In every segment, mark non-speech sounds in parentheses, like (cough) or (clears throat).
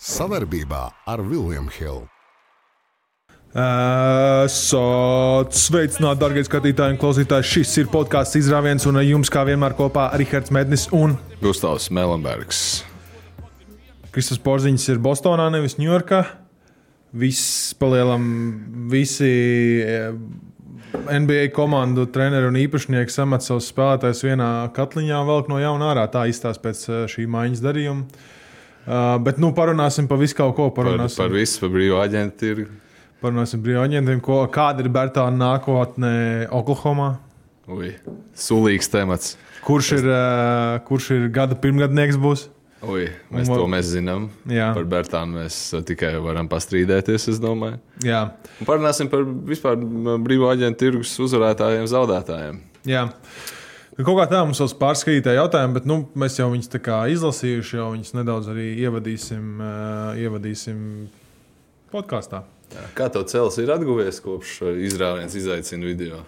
Savarbībā ar Vilniņu Hildu. Esat sveicināti, darbie skatītāji un klausītāji. Šis ir podkāsts izrāviens, un ar jums kā vienmēr kopā Rihards Mednis un Gustavs Melenbergs. Kristofers Porziņš ir Bostonā, nevis Ņujorkā. Viss palielam, visi eh, NBA komandu treneri un īpašnieki samet savus spēlētājus vienā katliņā, velk no jauna ārā. Tā izstāsta pēc eh, šī maiņas darījuma. Uh, bet nu parunāsim par visu kaut ko. Par, Parunāsim par visu, par brīvo aģentu. Parunāsim brīvā aģentiem, ko, kāda ir Bertāna nākotne Oklahomā. Ui, Sulīgs temats. Kurš ir, uh, kurš ir gada pirmgadnieks būs? Ui, mēs Un- to mēs zinām. Jā. Par Bertānu mēs uh, tikai varam pastrīdēties, es domāju. Jā, Un parunāsim par vispār brīvo aģentu tirgus uzvarētājiem, zaudētājiem. jā. Nu, Kaut kā tā mums vēl pārskatītāji jautājumi, bet nu, mēs jau viņus izlasījuši, jau viņus nedaudz arī ievadīsim, uh, ievadīsim podkāstā. Kā tev cels ir atguvies kopš izrāviens izaicina video?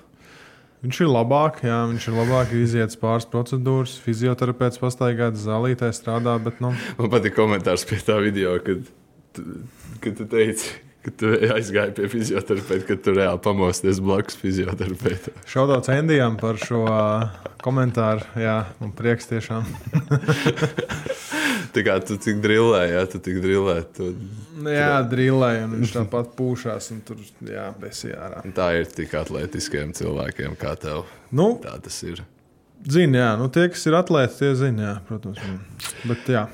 Viņš ir labāk, jā, viņš ir labāk, izietis pāris procedūras, fizioterapeits pastaigāt, zālītē strādā, bet nu, Man patīk komentārs pie tā video, kad, kad tu teici, ka tu aizgāji pie fizioterapeita, kad tu reāli pamosties blakus fizioterapeitam. šaudauts Endijam par šo uh, komentāru. Jā, man prieks tiešām. (laughs) Tā kā tu tik drillēji, jā, tu tik drillēji. Tu... Nu, Jā, drillēja, un viņš tāpat pūšās, un tur jā, besī ārā. Tā ir tik atletiskiem cilvēkiem kā tev. Nu, Tā tas ir. zini, jā, nu, tie, kas ir atlēti, tie zina, jā, protams. Bet, jā,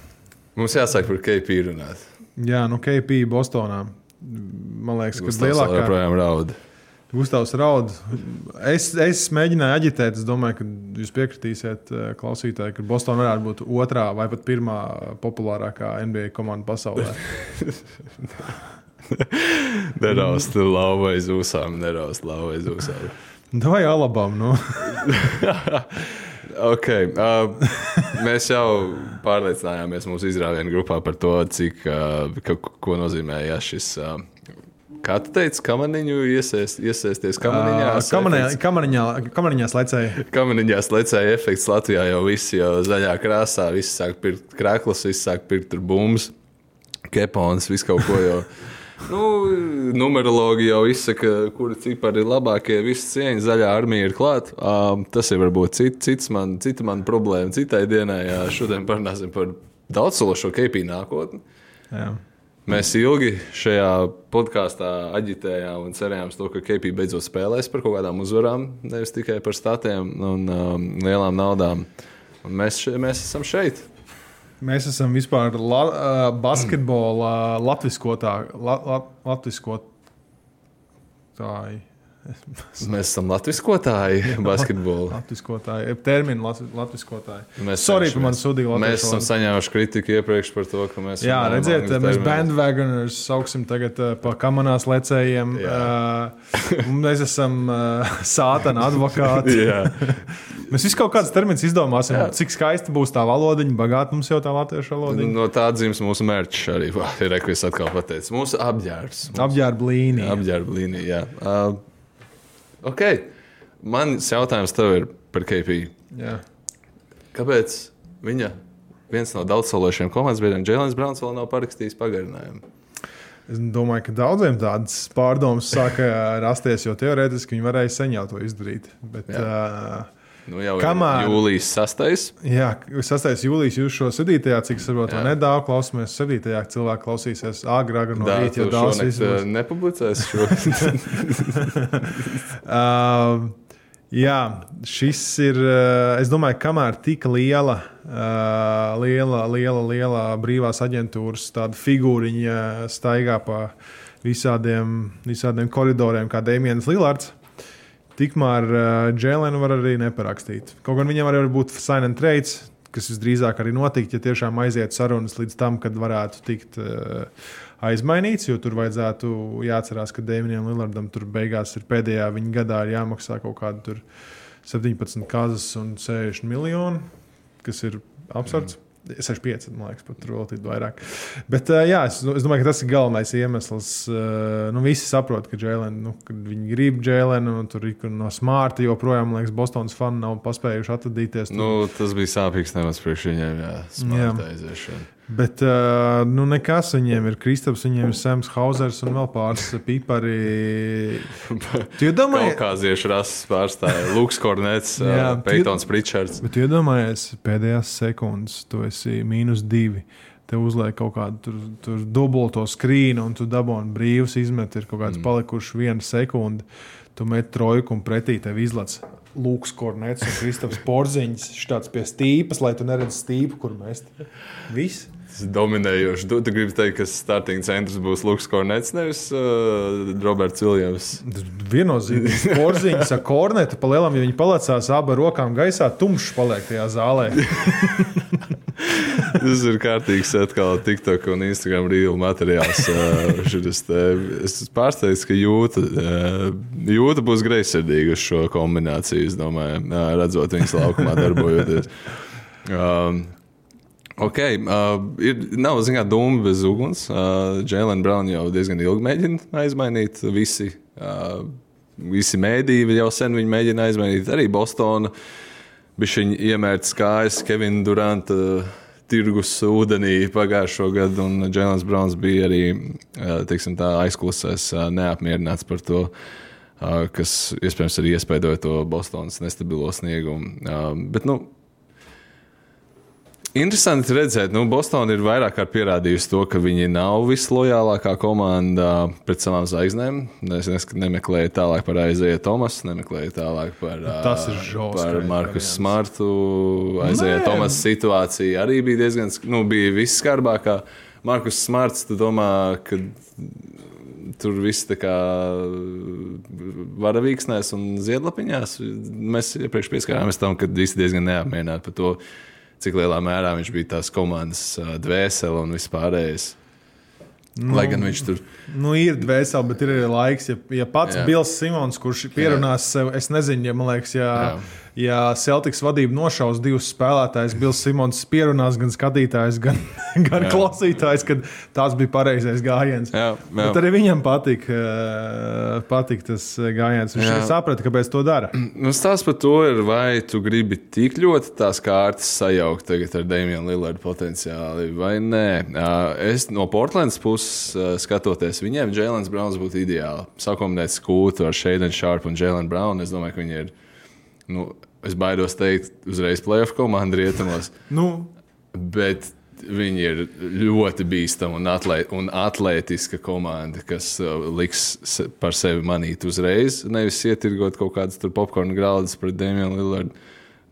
Mums jāsāk par KP runāt. jā nu, KP Bostonā. Man liekas, ka lielākā joprojām raud. Gustavs raud. Es, es mēģināju aģitēt, es domāju, ka jūs piekritīsiet, eh, klausītāji, ka Bostonā varētu būt otrā vai pat pirmā populārākā NBA komanda pasaulē. (laughs) Neraust lauva aiz ūsām, neraust lauva aiz ūsām. Vai Alabama? Nu? (laughs) Okay, uh, mēs jau pārliecinājāmies mūsu izrāvienu grupā par to, cik, uh, ka, ko nozīmē ja šis. Uh, kā tu teici, kamaniņu iesēst, iesēsties kamaniņā? Kamaniņā, kamaniņā, kamaniņā slecēja. Kamaniņās lecēja efekts Latvijā jau viss jau zaļā krāsā, viss sāk pirkt krāklus, viss sāk pirkt bumbas, kepons, visu kaut ko jau. (laughs) Nu, numerologi jau izsaka, kuri cipari ir labākie. Visi cieņi, zaļā armija ir klāta. Um, tas ir varbūt cit, cits man, cita man problēma citai dienai. Jā, šodien parunāsim par daudzsološo KP nākotni. Jā. Mēs ilgi šajā podkāstā aģitējām un cerējām, to, ka KP beidzot spēlēs par kaut kādām uzvarām, nevis tikai par statiem un um, lielām naudām. Un mēs, še, mēs esam šeit. Mēs esam vispār la, uh, basketbola latviskotā, la, la, latviskotāji. (laughs) Mēs esam latviskotāji basketbolā. Latviskotāji, terminu lat, latviskotāji. Mēs Sorry sudīgu Mēs esam saņēmuši kritiku iepriekš par to, ka mēs Jā, redziet, mēs terminus. bandwagoners sauksim tagad pa kamanās lecējiem. Jā. Uh, mēs esam uh, (laughs) sātana advokāti. (laughs) Mēs visi kaut kādas terminus izdomāsim, Jā. cik skaisti būs tā valodiņa, bagāta mums jau tā latviešu valodiņa. no tā dzims mūsu mērķis arī. (laughs) Rekurss atkal pateicis. Mūsu apģērbs. Apģērba līnija. Apģērba līnija. Jā. Uh, ok. Mans jautājums tev ir par KP. Jā. Kāpēc viņa viens no daudzsološiem komandas biedriem, Jēlins Browns, vēl nav parakstījis pagarinājumu? Es domāju, ka daudziem tādas pārdomas sāka rasties, jo teorētiski viņi varēja sen jau to izdarīt. Bet, uh, Nu, jau Kamēr- jūlijas 6. Jā, 6. jūlijā jūs šo 7. cik saprotu, Jā. nedaudz klausāmies. 7. cilvēki klausīsies agrāk no Tā rīta, jau daudz būs. uh, nepublicēs šo. Uh, (laughs) jā, šis ir. Uh, es domāju, kamēr tik liela, uh, liela, liela, liela brīvās aģentūras tāda figūriņa staigā pa visādiem, visādiem koridoriem, kā Dēmons Lillards. Tikmēr uh, Džēlēnu var arī neparakstīt. Kaut gan viņam arī var būt sign and trades, kas visdrīzāk arī notikt, ja tiešām aiziet sarunas līdz tam, kad varētu tikt uh, aizmainīts. Jo tur vajadzētu jāatcerās, ka Dēmonam Lillardam tur beigās ir pēdējā viņa gadā jāmaksā kaut kāda tur 17 kazas un 60 miljoni, kas ir absurds. Mm. 65, man liekas, pat ir vairāk. Bet, uh, jā, es, es domāju, ka tas ir galvenais iemesls. Uh, nu, visi saprot, ka Jēlēna, nu, kad viņi grib Jēlēnu, un tur ir no smārta joprojām, liekas, Bostonas fani nav paspējuši atradīties. Tur. nu, tas bija sāpīgs temats priekš viņiem. Jā, Jā. smarta aiziešana. Bet uh, nu, nekas viņiem ir. Kristaps, viņiem ir Sams Hausers un vēl pāris pipari. Tu iedomājies, Kaukāziešu rases pārstāvja Lukas Kornets, (laughs) Jā, Peitons Pritčards. bet iedomājies, pēdējās sekundes tu esi mīnus divi. Tev uzliek kaut kādu tur, tur dubulto skrīnu, un tu dabūji brīvs izmet, ir kaut kāds mm. palikuši viena sekunde. Tu met trojku un pretī tev izlaiž Lūks Kornets un Kristaps Porziņš. Viņš tāds pie stīpas, lai tu neredzi stīpu, kur mest. Viss. Tas ir dominējoši. Tu, tu gribi teikt, ka starting centrs būs Lukas Kornets, nevis uh, Roberts Viljams. Viennozīmīgi. (laughs) Porziņš ar kornetu pa lielam, ja viņi palicās abām rokām gaisā, tumšs paliek tajā zālē. (laughs) Tas ir kārtīgs atkal TikTok un Instagram rīlu materiāls. Uh, te. es esmu pārsteigts, ka jūta, uh, jūta būs greizsirdīga uz šo kombināciju. Es domāju, uh, redzot viņas laukumā darbojoties. Um, Ok, uh, ir, nav zināmā dūma bez uguns. Uh, Jēlēna Brauna jau diezgan ilgi mēģina aizmainīt. Visi, uh, visi mēdīji jau sen viņu mēģina aizmainīt. Arī Bostonā bija viņa iemērts kājas Kevina Duranta uh, tirgus ūdenī pagājušo gadu, un Jēlēns Brauns bija arī uh, teiksim, tā, aizklusēs, uh, neapmierināts par to. Uh, kas iespējams arī iespaidoja to Bostonas nestabilo sniegumu. Bet, nu, Interesanti redzēt, ka nu, Bostonā ir vairāk kārt pierādījusi to, ka viņi nav vislojālākā komanda pret savām zvaigznēm. Es nemeklēju tālāk par Aizēju Tomasu, nemeklēju tālāk par, Tas ir žoks, par kā variants. Smartu. Aizēju. Tomasu situācija arī bija diezgan, nu, bija visskarbākā. Markus Smarts, tu domā, ka tur viss tā kā varavīksnēs un ziedlapiņās. Mēs iepriekš pieskārāmies tam, ka visi diezgan neapmierināti par to, cik lielā mērā viņš bija tās komandas dvēsele un vispārējais. Nu, Lai gan viņš tur Nu, ir dvēseli, bet ir arī laiks. Ja, ja pats Jā. Bills Simons, kurš pierunās sev, es nezinu, ja man liekas, ja, Jā. Ja Celtics vadība nošaus divus spēlētājus, Bills Simons pierunās gan skatītājus, gan, (laughs) gan Jā. klausītājus, kad tas bija pareizais gājiens. Jā, jā. Bet arī viņam patīk, eh, patīk tas gājiens. Viņš saprata, kāpēc to dara. (clears throat) Nu, Stāsts par to ir, vai tu gribi tik ļoti tās kārtas sajaukt tagad ar Damienu Lillardu potenciāli, vai nē. Es no Portlandas puses skatoties, viņiem Jēlens Browns būtu ideāli. Sakomendēt skūtu ar Shadenu Sharpu un Jēlenu Brownu. Es domāju, ka viņi ir, nu, es baidos teikt, uzreiz playoff komanda rietumos. (laughs) Nu, Bet viņi ir ļoti bīstami un, atlē, un atletiska komanda, kas uh, liks par sevi manīt uzreiz. Nevis ietirgot kaut kādas popkornu graudus pret Dēmonu Lillardu.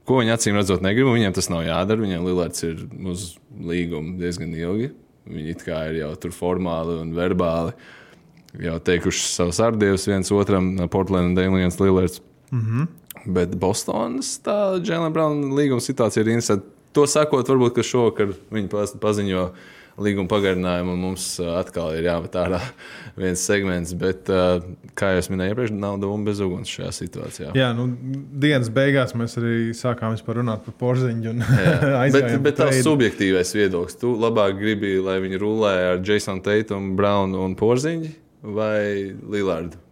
Ko viņi acīm redzot, negrib. Viņiem tas nav jādara. Viņiem Lillards ir uz līguma diezgan ilgi. Viņi it kā ir jau tur formāli un verbāli jau teikuši savus ardīvus viens otram, Portland un Dēmons Lillards. Mm -hmm. Bet Bostonas Džēlina Brauna līguma situācija ir interesanta. To sakot, varbūt, ka šovakar viņi paz- paziņo līguma pagarinājumu, un mums uh, atkal ir jāmet ārā (laughs) viens segments. Bet, uh, kā jau minēju, iepriekš nav doma bez uguns šajā situācijā. jā, nu, dienas beigās mēs arī sākām runāt par porziņu. (laughs) Bet, bet trade. subjektīvais viedoklis, tu labāk gribi, lai viņi rulē ar Jasonu Teitumu, Braunu un Porziņu vai Lillardu?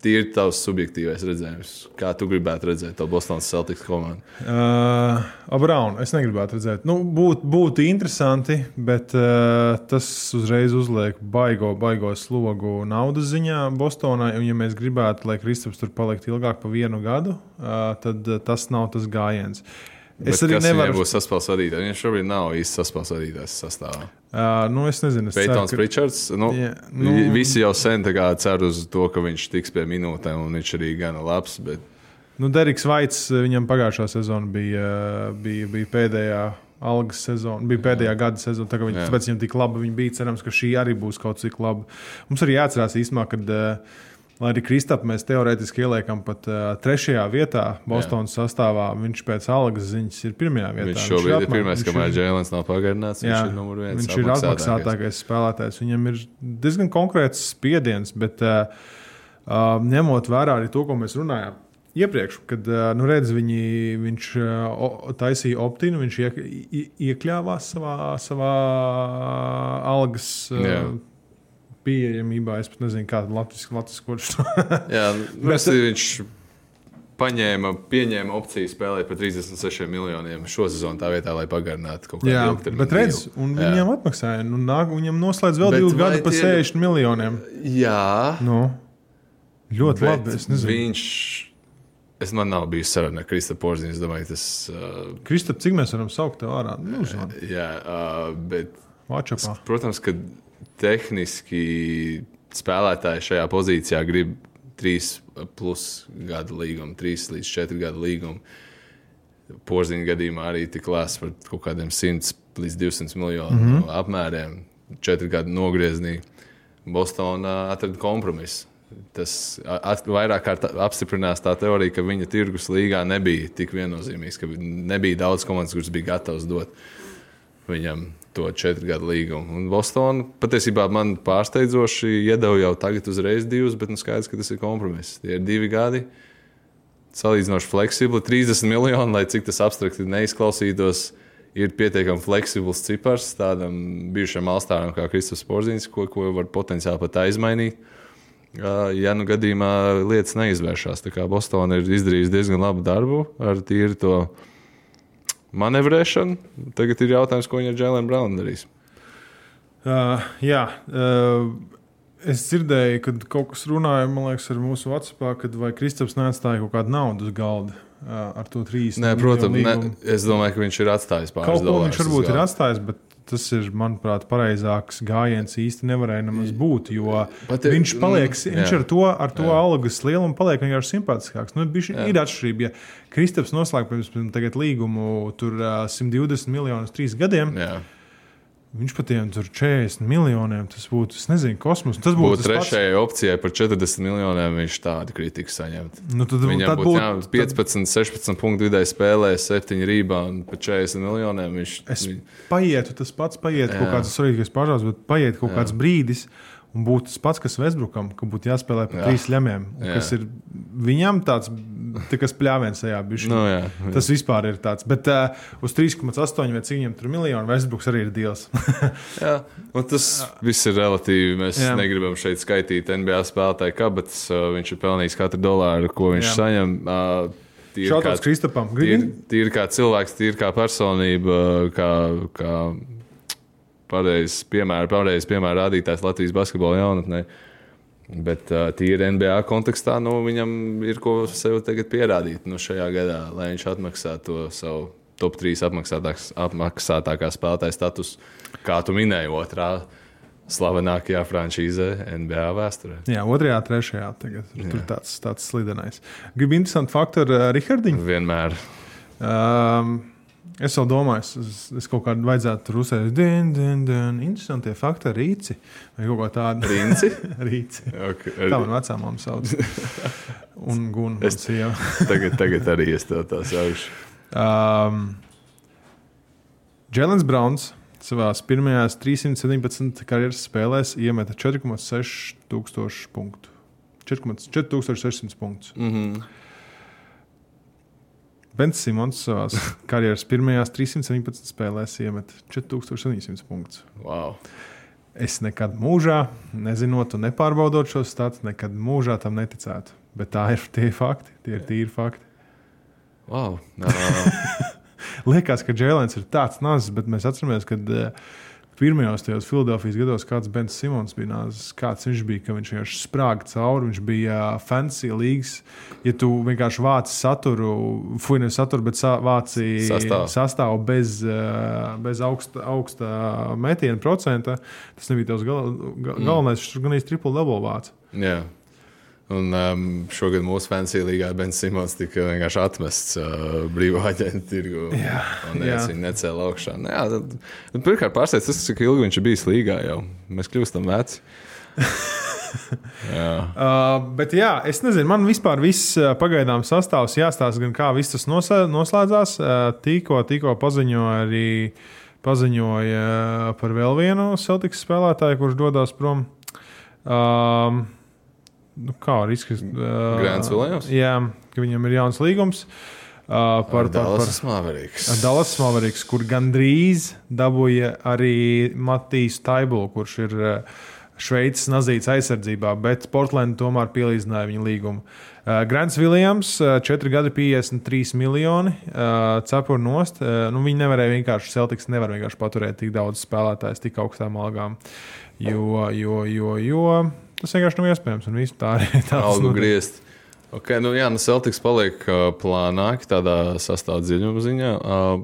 Tīri tavs subjektīvais redzējums. Kā tu gribētu redzēt to Bostonas Celtics komandu? Uh, Abraunu es negribētu redzēt. Nu, būt, būtu interesanti, bet uh, tas uzreiz uzliek baigo, baigo slogu naudas ziņā Bostonai. Un, ja mēs gribētu, lai Kristaps tur paliktu ilgāk par vienu gadu, uh, tad uh, tas nav tas gājiens. Es Bet arī nevaru. būs saspēles vadītājs. Viņš šobrīd nav īsti saspēles vadītājs sastāvā. Uh, nu, es nezinu, es ceru, Peitons ka- Pričards. Nu, Jā, nu, visi jau sen cer uz to, ka viņš tiks pie minūtēm, un viņš arī gana labs. Bet, Nu, Deriks Vaits, viņam pagājušā sezona bija, bija, bija pēdējā algas sezona, bija pēdējā gada sezona. Tā, viņa, tāpēc viņam tik labi viņa bija. Cerams, ka šī arī būs kaut cik laba. Mums arī jāatcerās īstenībā, ka. Lai arī Kristapam mēs teorētiski ieliekam pat uh, trešajā vietā, Bostonas sastāvā, viņš pēc algas ziņas ir pirmajā vietā. viņš šobrīd ir apmā- pirmais, viņš kamēr ir- Jēlens nav pagarināts. Jā, Viņš ir numur viens. viņš ir atmaksātākais spēlētājs. Viņam ir diezgan konkrēts spiediens, bet uh, uh, ņemot vērā arī to, ko mēs runājām. Iepriekš, kad nu redz, viņi, viņš taisīja optinu, viņš iek, iekļāvās savā, savā algas Jā. Pieejamībā. Es pat nezinu, kāda ir latviešu to (laughs) Jā, nu, (laughs) Bet- viņš paņēma, pieņēma opciju spēlēt par 36 miljoniem šo sezonu tā vietā, lai pagarinātu kaut kādu Jā, ilgtermiņu. bet redz, un Jā. viņam atmaksāja. Nu, nāk, viņam noslēdz vēl Bet divus vai gadus par tie- 60 miljoniem. Jā, Nu, ļoti bet labi. Es nezinu, viņš. Es man nav bijis saruna ar Kristofru Porziņu. Es domāju, tas. Uh, Kristap, cik mēs varam saukt tev ārā? Nu, jā, uh, bet Vačapā. Protams, ka tehniski spēlētāji šajā pozīcijā grib 3 plus gadu līgumu, 3 līdz 4 gadu līgumu. Porziņa gadījumā arī tik lēs par kaut kādiem 100 līdz 200 miljonu mm -hmm. apmēriem, 4 gadu nogriezienī. Bostonā atrada kompromisu. Tas at, vairāk kārt apstiprinās tā teorija, ka viņa tirgus līgā nebija tik viennozīmīgs, ka nebija daudz komandas, kuras bija gatavas dot viņam to četru gadu līgumu. Un Bostonā patiesībā man pārsteidzoši iedeva jau tagad uzreiz divus, bet nu skaidrs, ka tas ir kompromiss. Tie ir divi gadi. Salīdzinoši fleksibli, 30 miljoni, lai cik tas abstrakti neizklausītos, ir pietiekami fleksibls cipars tādam bijušam alstāram kā Kristofers Porziņš, ko, ko var potenciāli pat aizmainīt. Ja nu gadījumā lietas neizvēršas, kā Bostonā ir izdarījusi diezgan labu darbu ar tīru to manevrēšanu. Tagad ir jautājums, ko viņa ar Jēlēnu Braunu darīs. Uh, jā, uh, es dzirdēju, kad kaut kas runāja liekas, ar mūsu Vācijā, kad vai Kristaps neatstāja kaut kādu naudu uz galda uh, ar to 30. Nē, protams, ne, es domāju, ka viņš ir atstājis pāris dolārus viņš varbūt ir atstājis, bet tas ir, manuprāt, pareizāks gājiens. īsti nevarēja nemaz būt. Jo Pat- viņš paliek, mm, viņš ar to, ar to algas lielumu paliek vienkārši simpātiskāks. Nu, ir atšķirība. Ja Kristaps noslēdz pirms tagad līgumu tur ā, 120 miljonus trīs gadiem, Jā. Viņš pat tur 40 miljoniem. Tas būtu, es nezinu, kosmos. Tas Būtu būtu tas pats. trešajai opcijai par 40 miljoniem, viņš tādu kritiku saņemtu. Nu, tad, Viņam tad būtu būtu jābūt 15, 16 punktu vidēji spēlē, 7 rībā un par 40 miljoniem. Viņš, Es paietu, tas pats paiet kaut Jā. kāds svarīgākais pašās, bet paiet kaut kāds brīdis. Un būtu tas pats, kas Vēsbrukam, ka būtu jāspēlē par Jā. trīs lemiem. Jā. Kas ir viņam tāds tā kā spļāviens tajā bišķi. Nu, jā. Tas vispār ir tāds. Bet uh, uz 3,8 vai cik viņam tur miljonu Vēsbruks arī ir deals. (laughs) Jā, un tas viss ir relatīvi. Mēs Jā. Jā. negribam šeit skaitīt NBA spēlētāju kabatas. uh, Viņš ir pelnījis katru dolāru, ko viņš Jā. Jā. saņem. uh, tīri Šāds kā- Kristapam. Tīri, tīri kā cilvēks, tīri kā personība, kā, kā pareizs piemēra, pareiz piemēra rādītājs Latvijas basketbola jaunatnē. Bet uh, tīri NBA kontekstā nu, viņam ir ko sev pierādīt nu, šajā gadā, lai viņš atmaksātu to savu top 3 apmaksātākā, spēlētāja statusu, kā tu minēji, otrā slavenākajā frančīzē NBA vēsturē. Jā, otrajā, trešajā. Tagad. Tur tāds, tāds slidenais. Gribu interesantu faktu ar uh, Rihardiņu. Vienmēr. Um, es vēl domāju, es, es, kaut kādu vajadzētu tur uzsākt. Din, din, din. Interesantie fakti rīci. Vai kaut ko tādu. Princi? (laughs) rīci. Okay. Tā man vecā mamma sauc. (laughs) Un Gunga. Es- sieva. (laughs) tagad, tagad arī es tev tā saucu. Um, Jēlens Browns savā pirmajās 317 karjeras spēlēs iemeta 4,6 tūkstošu punktu. 4,600 punktus. Mm -hmm. Bens Simons savā (laughs) karjeras pirmajās 317 spēlēs iemeta 4700 punktus. wow. Es nekad mūžā, nezinot un nepārbaudot šo stāstu, nekad mūžā tam neticētu. Bet tā ir tie fakti, tie ir tīri fakti. Wow. Uh, (laughs) Liekas, ka Jēlens ir tāds nazis, bet mēs atceramies, ka uh, pirmajos tajos Filadelfijas gados kāds Bens Simons bija nazis. Kāds viņš bija, ka viņš vienkārši sprāga cauri, viņš bija uh, fancy līgs. Ja tu vienkārši vāci saturu, fuj, nevis saturu, bet vāci Sastāvu. sastāvu bez, uh, bez augsta, augsta metiena procenta, tas nebija tavs gal, gal, galvenais. Viņš tur gan īsti triple double vācis. jā. Un um, šogad mūsu fancy līgā Bens Simons tika vienkārši atmests uh, brīvā aģenta tirgu. Jā, un es viņu necēlu augšā. Nu, jā, tad, tad pirmkārt, pārsteidz tas, cik ilgi viņš ir bijis līgā jau. Mēs kļūstam veci. (laughs) jā. Uh, bet jā, es nezinu, man vispār viss uh, pagaidām sastāvs jāstāsta, gan kā viss tas noslē- noslēdzās. Uh, Tikko, tikko paziņoja arī paziņoja uh, par vēl vienu Celtics spēlētāju, kurš dodas prom. Um, nu, kā var izskatīt? Uh, Grants Williams? Jā, ka viņam ir jauns līgums. Uh, par, Dallas Mavericks. Dallas Mavericks, kur gandrīz dabūja arī Matīs Taibulu, kurš ir uh, Šveices nazīts aizsardzībā, bet Portland tomēr pielīdzināja viņa līgumu. Uh, Grants Viljams, uh, 4 gadi, 53 miljoni, uh, cepuri nost. Uh, nu, viņi nevarēja vienkārši, Celtics nevar vienkārši paturēt tik daudz spēlētājus tik augstām algām. Jo, jo, jo, jo tas vienkārši nav iespējams. Un viss tā arī (laughs) tā Algu griezt. Okay, nu, jā, nu Celtics paliek uh, plānāk tādā sastāvdaļuma ziņā. Uh,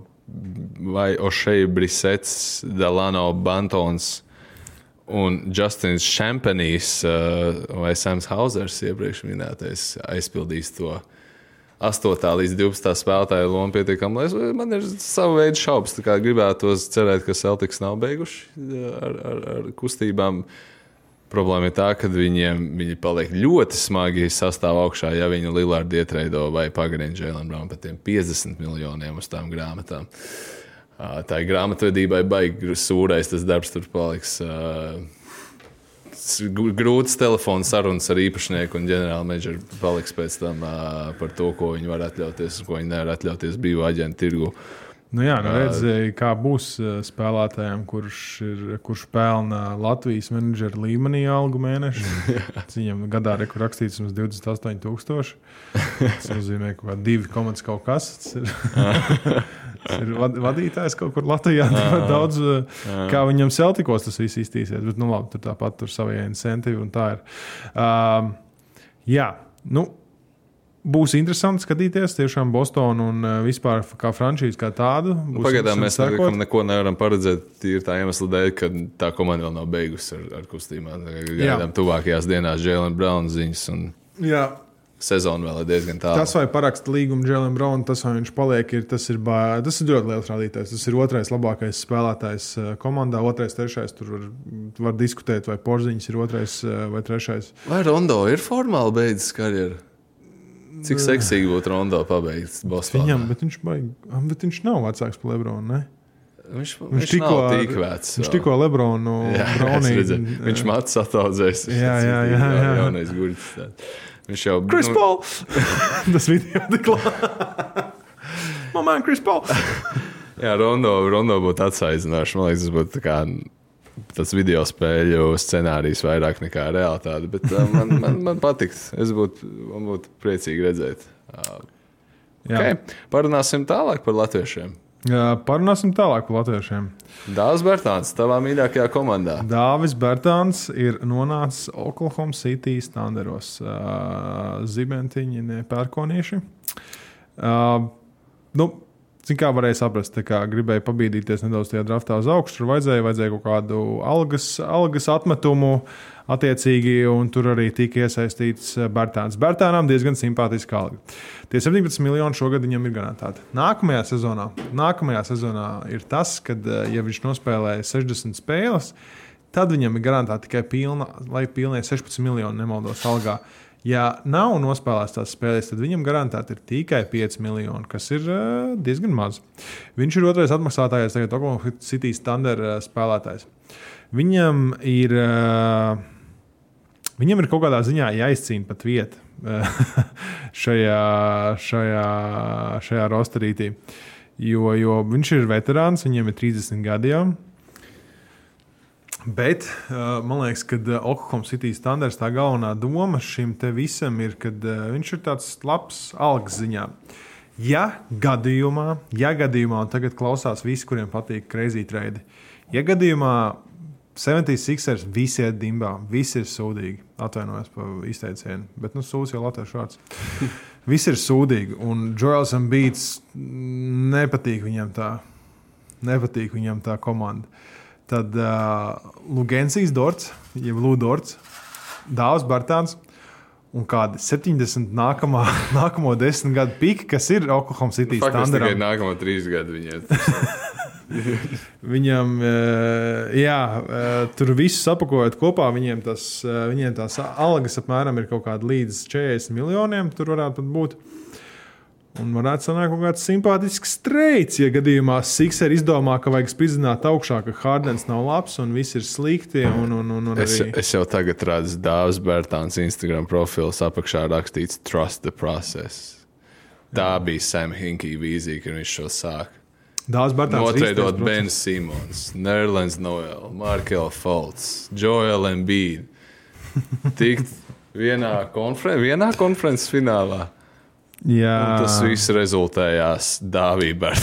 vai Ošei Brisets, Delano Bantons un Justins Šampanijs uh, vai Sams Hausers iepriekš minētais aizpildīs to 8. līdz 12. spēlētāju lomu pietiekami. Man ir sava veida šaubas. Gribētos cerēt, ka Celtics nav beiguši ar, ar, ar kustībām. Problēma ir tā, ka viņiem viņi paliek ļoti smagi sastāvā augšā, ja viņi Lillardu ietreido vai pagarina Jēlenu Braunu par tiem 50 miljoniem uz tām grāmatām. Tā ir grāmatvedībai baigi sūrais, tas darbs tur paliks. Grūts telefona sarunas ar īpašnieku un ģenerāla menedžeru paliks pēc tam par to, ko viņi var atļauties un ko viņi nevar atļauties brīvā aģenta tirgu. Nu jā, nu redzēju, kā būs spēlētājiem, kurš, ir, kurš pelna Latvijas menedžera līmenī algu mēnešu. (laughs) Viņam gadā ir rakstīts 28,000. Tas nozīmē, ka 2 komandas kaut kas. Tas ir, (laughs) tas ir vadītājs kaut kur Latvijā. (laughs) Daudz, kā viņam Celticos tas viss iztīsies. Bet, nu, labi, tur tāpat tur savie incentivi un tā ir. Um, jā, nu būs interesanti skatīties tiešām Bostonu un vispār kā frančīzi kā tādu. Nu, pagaidām mēs nekam, neko nevaram paredzēt. Tīri tā iemesla dēļ, ka tā komanda vēl nav beigusi ar, ar kustībām. Gaidām tuvākajās dienās Jēlina Brauna ziņas. Un... Jā. Sezona vēl ir diezgan tālu. Tas, vai paraksta līgumu Jēlina Brauna, tas, vai viņš paliek, ir, tas, ir, bā, tas ir ļoti liels rādītājs. Tas ir otrais labākais spēlētājs komandā, otrais, trešais. Tur var, var diskutēt, vai Porziņš ir otrais vai trešais. Vai Rondo ir formāli beidzis karjeru? Cik seksīgi būtu Rondo pabeigts Bostonā? Viņam, bet viņš, baig, bet viņš nav vecāks par Lebronu. Ne? Viņš, viņš, viņš tikko tik vecs. Viņš tikko Lebronu Braunī. Viņš mats ataudzēs. Jā, jā, jā. jā, jā. Jaunais guļs. Viņš jau. Chris nu... Paul! (laughs) Tas video tik labi. Mamā, Chris Paul! (laughs) jā, Rondo, Rondo būtu atsaizināšs. Man liekas, tas būtu tā kā tas video spēļu scenārijs vairāk nekā realitāte. Bet uh, man, man, man patiks. Es būtu, man būtu priecīgi redzēt. Uh, okay. Parunāsim tālāk par latviešiem. Jā, parunāsim tālāk par latviešiem. Dāvis Bērtāns, tavā mīļākajā komandā. Dāvis Bērtāns ir nonācis Oklahoma City standaros. Uh, zibentiņi, nepērkonieši. Uh, nu, Cik kā varēja saprast, kā gribēja pabīdīties nedaudz tajā draftā uz augšu, tur vajadzēja, vajadzēja kaut kādu algas, algas atmetumu, attiecīgi, un tur arī tika iesaistīts Bērtāns. Bērtānam diezgan simpātiska alga. Tie 17 miljoni šogad viņam ir garantēti. Nākamajā sezonā, nākamajā sezonā ir tas, kad ja viņš nospēlēja 60 spēles, tad viņam ir garantēta tikai pilna, lai pilnie 16 miljoni nemaldos algā. Ja nav nospēlēts tās spēles, tad viņam garantēti ir tikai 5 miljoni, kas ir uh, diezgan maz. Viņš ir otrais atmaksātājs, tagad Oklahoma City standard uh, spēlētājs. Viņam ir, uh, viņam ir kaut kādā ziņā jāizcīna pat vieta (laughs) šajā, šajā, šajā rosterītī. Jo, jo viņš ir veterāns, viņam ir 30 gadi jau. Bet uh, man liekas, ka uh, Oklahoma City standarts tā galvenā doma šim visam ir, ka uh, viņš ir tāds labs algas ziņā. Ja gadījumā, ja gadījumā, un tagad klausās visi, kuriem patīk crazy trade, ja gadījumā 76ers visi ir dimbā, visi ir sūdīgi. Atvainojos par izteicienu, bet nu, sūds jau latviešu vārds. (laughs) Visi ir sūdīgi, un Joels Beats nepatīk viņam tā, nepatīk viņam tā komanda. Tad uh, Lugensijas Dorts, jeb Ludorts, Dāvs Bartāns un kādi 70 nākamā, (laughs) nākamo desmit gadu piki, kas ir Oklahoma City standarta. Tikai nākamo trīs gadu viņiem. (laughs) Viņam, jā, tur viss apakojot kopā, viņiem, tas, viņiem tās algas apmēram ir kaut kāda līdz 40 miljoniem. Tur varētu būt. Un varētu sanākt kaut kāds simpātisks streiks, ja gadījumā Sikser izdomā, ka vajag spridzināt augšā, ka Hārdens nav labs un viss ir slikti. Un, un, un, un es, arī... es jau tagad redzu Dārzs Bērtāns Instagram profils apakšā rakstīts Trust the process. Tā Jā. bija Sam Hinkija vīzija, kad viņš šo sāka. Dārzs Notreidot īstais Ben Simons, Nerlens Noel, Markel Falks, Joel Embiid. (laughs) Tikt vienā, konferen vienā konferences finālā. Jā, Un tas viss rezultējās Dāvībā. (laughs)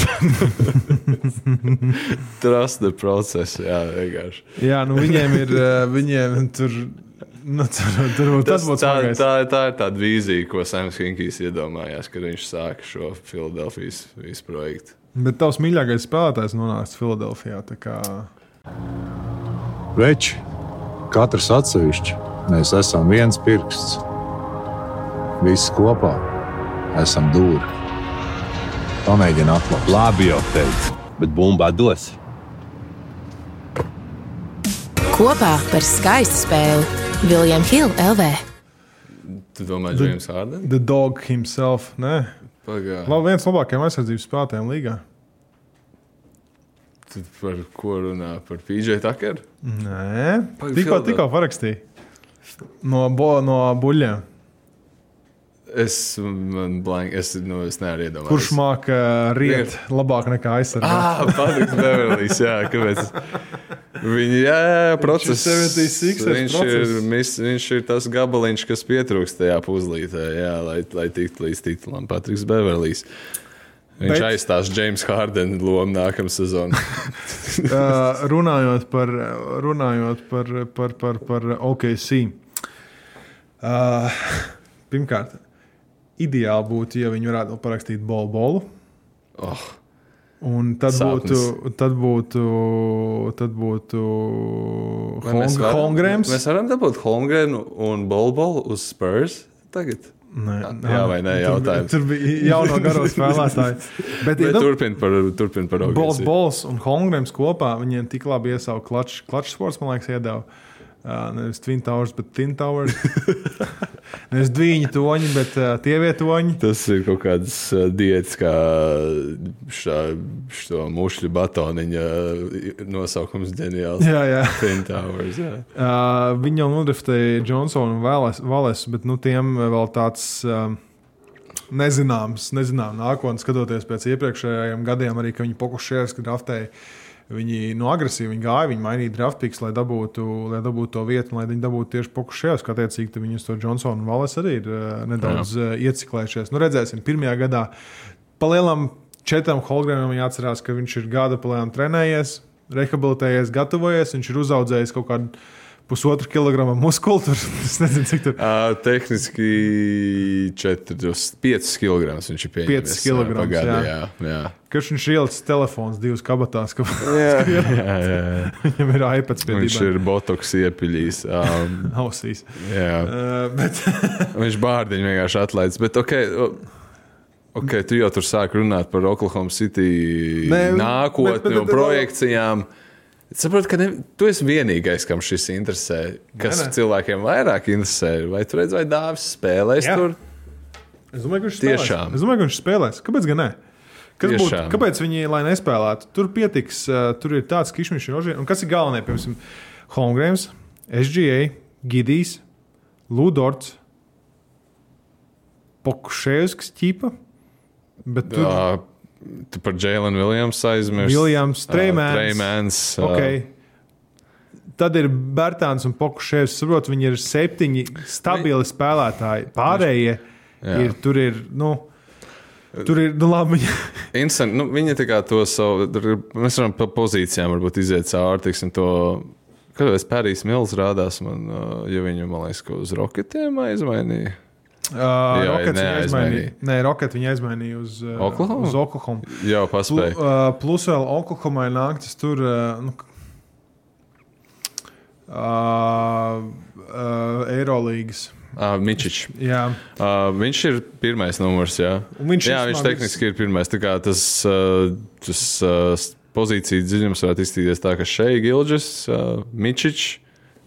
Trust the process, jā, vienkārši. jā nu viņiem ir. eh, Viņiem tur. Nu, tur, tur, tas Tas, tā, smagais. tā, tā ir tā vīzija, ko Sams Hinkijs iedomājās, kad viņš sāka šo Filadelfijas visu projektu. Bet tavs mīļākais spēlētājs nonāca Filadelfijā. tā kā- Veči, katrs atsevišķi, mēs esam viens pirksts. Visi kopā esam dūri. Pamēģini atklāt. Labi jau teicu, bet bumba dos. Kopā par skaistu spēli Viljams Hilde LV. Tu domā, James Harden? The dog himself. Nē, Pagā. Labi, viens no labākajiem aizsardzības spēlētājiem līgā. Tu par ko runā? Par PJ Tuckeru? Nē, tikko, tikko parakstīja. No, bo, no buļļiem. Es, man blank, es, nu, es nevaru iedomāties. Kurš māca riet labāk nekā aizsardzīt? Ah, Patriks Beverlijs, jā, kāpēc? Viņa, jā, jā, process. 76ers viņš, process. ir, mis, viņš ir tas gabaliņš, kas pietrūkst tajā puzlītē, jā, lai, lai tiktu līdz titulam. Patriks Beverlijs. Viņš Bet- aizstās James Harden lomu nākamā sezonā. (laughs) Runājot par, runājot par, par, par, par OKC. Uh, pirmkārt, ideāli būtu, ja viņi varētu parakstīt bolu bolu. Oh, Un tad Sāpnis. būtu, tad būtu, tad būtu vai mēs varam- Hongrams. Mēs varam dabūt Holmgrenu un Bolbolu uz Spurs tagad. Nē, Jā vai nē, tur, jautājums. tur bija jauno garo (laughs) spēlētāju. Bet, Bet ja, nu, turpin par, turpin par Bols, OKC. Bols un Holmgrams kopā viņiem tik labi iesauca klačs. Klačs sports, man liekas, iedeva. Uh, nevis Twin Towers, bet Tin Towers. (laughs) nevis dviņi toņi, bet uh, tie vietoņi. Tas ir kaut kāds uh, diets, kā šā, šo mušļu batoniņa uh, nosaukums ģeniāls. Jā, jā. Towers, jā. Uh, viņi jau nodriftēja Johnsonu un Valesu, bet nu, tiem vēl tāds. Uh, Nezināms, nezināms nākotnē, skatoties pēc iepriekšējiem gadiem, arī viņi pokušējās, kad draftēja. Viņi no agresīvi viņi gāja, viņi mainīja draftpīks, lai dabūtu, lai dabūtu to vietu, lai viņi dabūtu tieši pokušējās. Kā attiecīgi, uz to Johnsonu un Valas arī ir uh, nedaudz uh, ieciklējušies. Nu, redzēsim, pirmajā gadā palielam četram Holgrenam jāatcerās, ka viņš ir gada palielam trenējies, rehabilitējies, gatavojies, viņš ir uzaudzējis kaut kādu pusotru kilogramu muskuli. Tur, (laughs) es nezinu, cik tur Uh, tehniski 4, 5 kg viņš ir pieņēmis. Piecus kilogramus, pagādā, jā. jā. jā. Kurš viņš ir ielicis telefons divas kabatās, ka jā, (laughs) jā, jā. viņam ir iPads Viņš ir botoks iepiļījis. Um, (laughs) ausīs. jā. Uh, bet, (laughs) Viņš bārdiņu vienkārši atlaidis. Bet, okay, ok, tu jau tur sāki runāt par Oklahoma City Nē, nākotni bet- bet- un bet- projekcijām. Es saprotu, ka ne, tu esi vienīgais, kam šis interesē. Kas Nē, nē. cilvēkiem vairāk interesē? Vai tu redzi, vai dāvis spēlēs Jā. tur? es domāju, ka viņš spēlēs. Tiešām. Es domāju, ka viņš spēlēs. Kāpēc gan ne? Kas būtu, kāpēc viņi lai nespēlētu? Tur pietiks, uh, tur ir tāds kišmiņš, un kas ir galvenais? Piemēram, Holmgrams, SGA, Gidijs, Ludorts, Pokuševskis ķipa. Bet tur Uh, tu par Jēlenu Viljamsu aizmirsti. Viljams, Treimēns. Treimēns. ā, Okay. Tad ir Bērtāns un Pokuševs. Saprotu, viņi ir septiņi stabili spēlētāji. Pārējie Jā. ir tur. Ir, nu, tur ir nu, labi. Interesanti. Nu, viņi tā kā to savu. Mēs varam pa pozīcijām varbūt iziet cauri. Tiksim, to, Kāpēc Pērijs Mills rādās man, ja viņu, man liekas, ka uz roketiem aizmainīja? uh, Jā, Rokets viņa aizmainīja. Nē, Rocket viņa aizmainīja uz uh, Oklahoma? Uz Oklahoma. Jā, paspēja. uh, plus vēl Oklahomai nāktas tur. Uh, nu, uh, uh, Eirolīgas. Uh, Mičičs. Jā, Uh, viņš ir pirmais numurs. Jā, Un viņš jā ir viņš tehniski ir pirmais. Tā kā Tas, uh, tas uh, pozīciju dziļums varētu izskatīties tā, ka šeit Gilģis, uh, Mičičs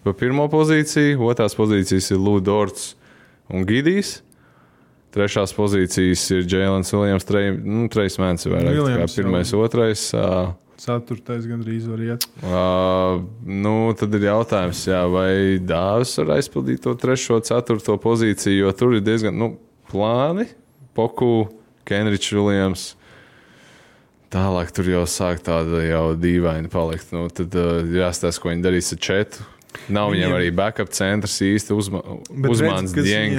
pa pirmo pozīciju, otrās pozīcijas ir Lūdorts un Gidijs. Trešās pozīcijas ir Jēlens Viljams, Trejs ir jā. Pirmais, otrais. Uh, ceturtais gandrīz var iet. Uh, nu, tad ir jautājums, jā, vai Dāvis var aizpildīt to trešo, ceturto pozīciju, jo tur ir diezgan nu, plāni. Poku, Kenričs, Viljams. Tālāk tur jau sāk tāda jau dīvaina palikt. Nu, tad uh, jāstāsta, ko viņi darīs ar četu. Nav viņiem, Viņiem- arī backup centrs īsti uzma, uzmāns redz, kas viņiem-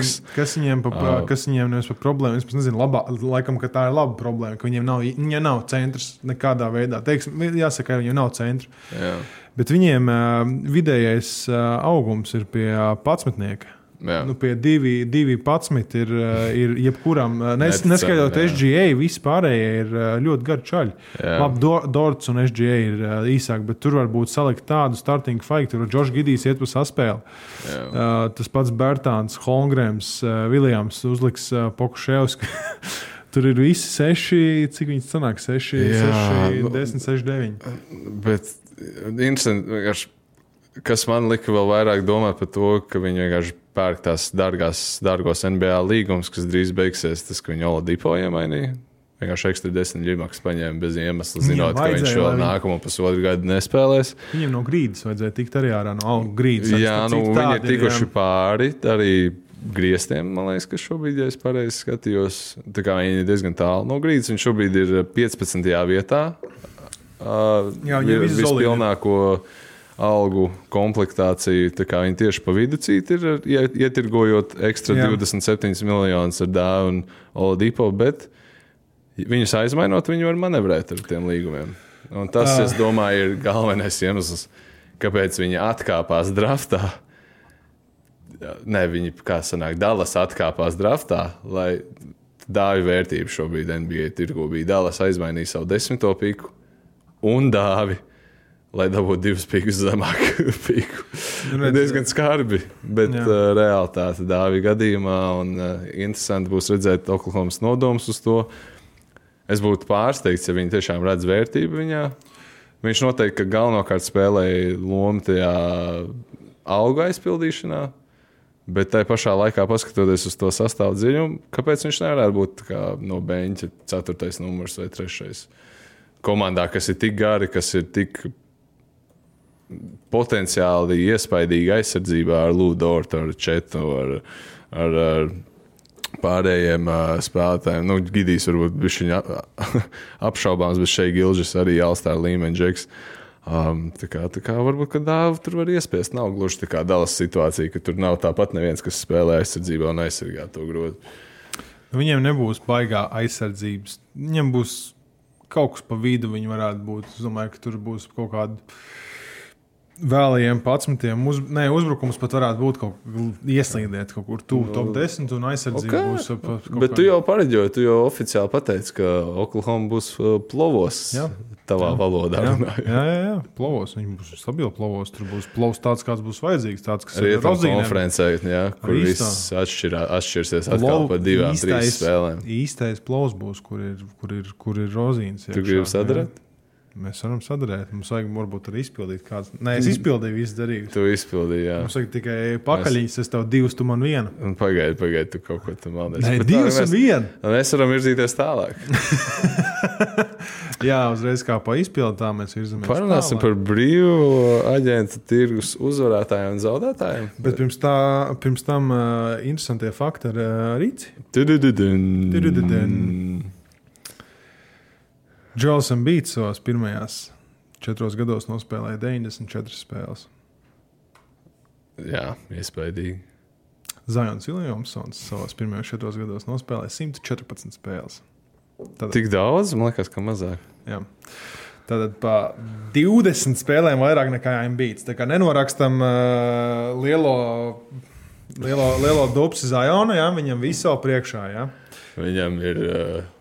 pa, Ā. kas viņiem nevis par problēmu? Es nezinu, labā, laikam, ka tā ir laba problēma, ka viņiem nav, viņiem nav centrs nekādā veidā. Teiksim, jāsaka, ka viņiem nav centra. Jā, Bet viņiem uh, vidējais uh, augums ir pie uh, patsmetnieka. Jā. Nu, pie 2,11 ir, uh, ir jebkuram, uh, nes, jā. SGA, visi pārējie ir uh, ļoti gari čaļi. Labi, Do, Dorts un SGA ir īsāk, bet tur var būt salikt tādu starting fight, tur Džošs Gidijs iet pa saspēli. Uh, tas pats Bērtāns, Holmgrēms, uh, Viljams uzliks uh, Pokuševs. (laughs) Tur ir visi seši, cik viņi sanāk, seši, Jā, seši nu- 10, 6, 9. Bet interesanti, vienkārši, kas man lika vēl vairāk domāt par to, ka viņi vienkārši pērk tās dārgās, dārgos NBA līgumus, kas drīz beigsies. Tas, ka viņi Oladipo iemainīja. Vienkārši ekstra desmit ģimaks paņēma bez iemesla, zinot, ka viņš vēl viņi- nākamo pusotru gadu nespēlēs. Viņiem no grīdas vajadzēja tikt arī ārā no auga grīdas. Jā, nu, viņi ir tikuši jā. pāri arī grieztiem. Man liekas, ka šobrīd, ja es pareizi skatījos, tā kā viņi ir diezgan tālu no grīdas. Viņš šobrīd ir 15. vietā. Uh, Jā, viņam viss solidi. Algu komplektāciju. Viņi tieši pa vidu cīt ir ie- ietirgojot ekstra Jā. 27 miljonus ar dāvu un Oladipo, bet viņus aizmainot, viņi var manevrēt ar tiem līgumiem. Un tas, Ah. es domāju, ir galvenais iemesls, kāpēc viņi atkāpās draftā. Nē, viņi, kā sanāk, Dallas atkāpās draftā, lai dāvi vērtību šobrīd NBA tirgu bija. Dallas aizmainīja savu desmito piku un dāvi, lai dabūtu divus pikus zemāku (laughs) piku. Nu, redz, Diezgan skarbi, bet Jā. uh, realitāte dāvi gadījumā. Un, uh, interesanti būs redzēt Oklahomas nodomus uz to. Es būtu pārsteigts, ja viņi tiešām redz vērtību viņā. Viņš noteikti galvenokārt spēlēja lomu tajā auga aizpildīšanā. Bet tajā pašā laikā, paskatoties uz to sastāvu dziļumu, kāpēc viņš nevarētu būt kā no beņķa 4. numurs vai 3. komandā, kas ir tik gari, kas ir tik potenciāli iespaidīgi aizsardzībā ar Lūdortu, ar Četu, ar, ar, ar pārējiem spēlētājiem. Nu, Gidijs varbūt bija (laughs) apšaubāms, bet šeit Gilžis arī jāstāv līmeņa džeks. Um, tā kā, tā kā varbūt, ka dāvu tur var iespiest. Nav gluži tā kā dalas situācija, ka tur nav tāpat neviens, kas spēlē aizsardzībā un aizsargā to grozu. Viņiem nebūs baigā aizsardzības. Viņiem būs kaut kas pa vidu. Viņi varētu būt. Es domāju, ka tur būs kaut kāda vēlējiem patsmitiem. Uz, ne, uzbrukums pat varētu būt kaut kur ieslīdēt kaut kur tuvu top 10 un aizsardzība Ok. būs. ap- ap Bet tu kāda- jau pareģoji, tu jau oficiāli pateici, ka Oklahoma būs uh, plovos. Jā. Tavā valodā Jā, jā, jā, jā, plovos. Viņi būs stabili plovos. Tur būs plovs tāds, kāds būs vajadzīgs. Tāds, kas ir Rietumu rozīnēm. konferencē, jā, kur Ar viss atšķirā, atšķirsies atkal Plov- par divām, trīs īstais- spēlēm. Īstais plovs būs, kur ir, kur ir, kur ir rozīnes. Tu gribi jā. sadarīt? Mēs varam sadarīt. Mums vajag varbūt arī izpildīt kādu. Nē, es izpildīju visu darījumu. Tu izpildīji, jā. Mums vajag tikai pakaļņas, es tev divus, tu man vienu. Un Pagaidi, pagaidi, tu kaut ko tam maldies. Nē, Bet divus tā, un vienu. Mēs varam virzīties tālāk. (laughs) Jā, uzreiz kā pa izpildu tā mēs virzamies. Parunāsim tālāk. par brīvu aģentu tirgus uzvarētājiem un zaudētājiem. Bet pirms, tā, pirms tam uh, interesantie fakti ar uh, Rīci. Tudududun. Tudududun. Džons Ambīts savās pirmajās četros gados nospēlēja 94 spēles. Jā, iespaidīgi. Zions Viljamsons savās pirmajos četros gados nospēlēja 114 spēles. Tad, Tik daudz, man liekas, ka mazāk. jā. Tātad pa 20 spēlēm vairāk nekā Ambīts. Tā kā nenorakstam uh, lielo, lielo, lielo dubsi Zionu, jā, viņam visu priekšā. Jā. Viņam ir. Uh,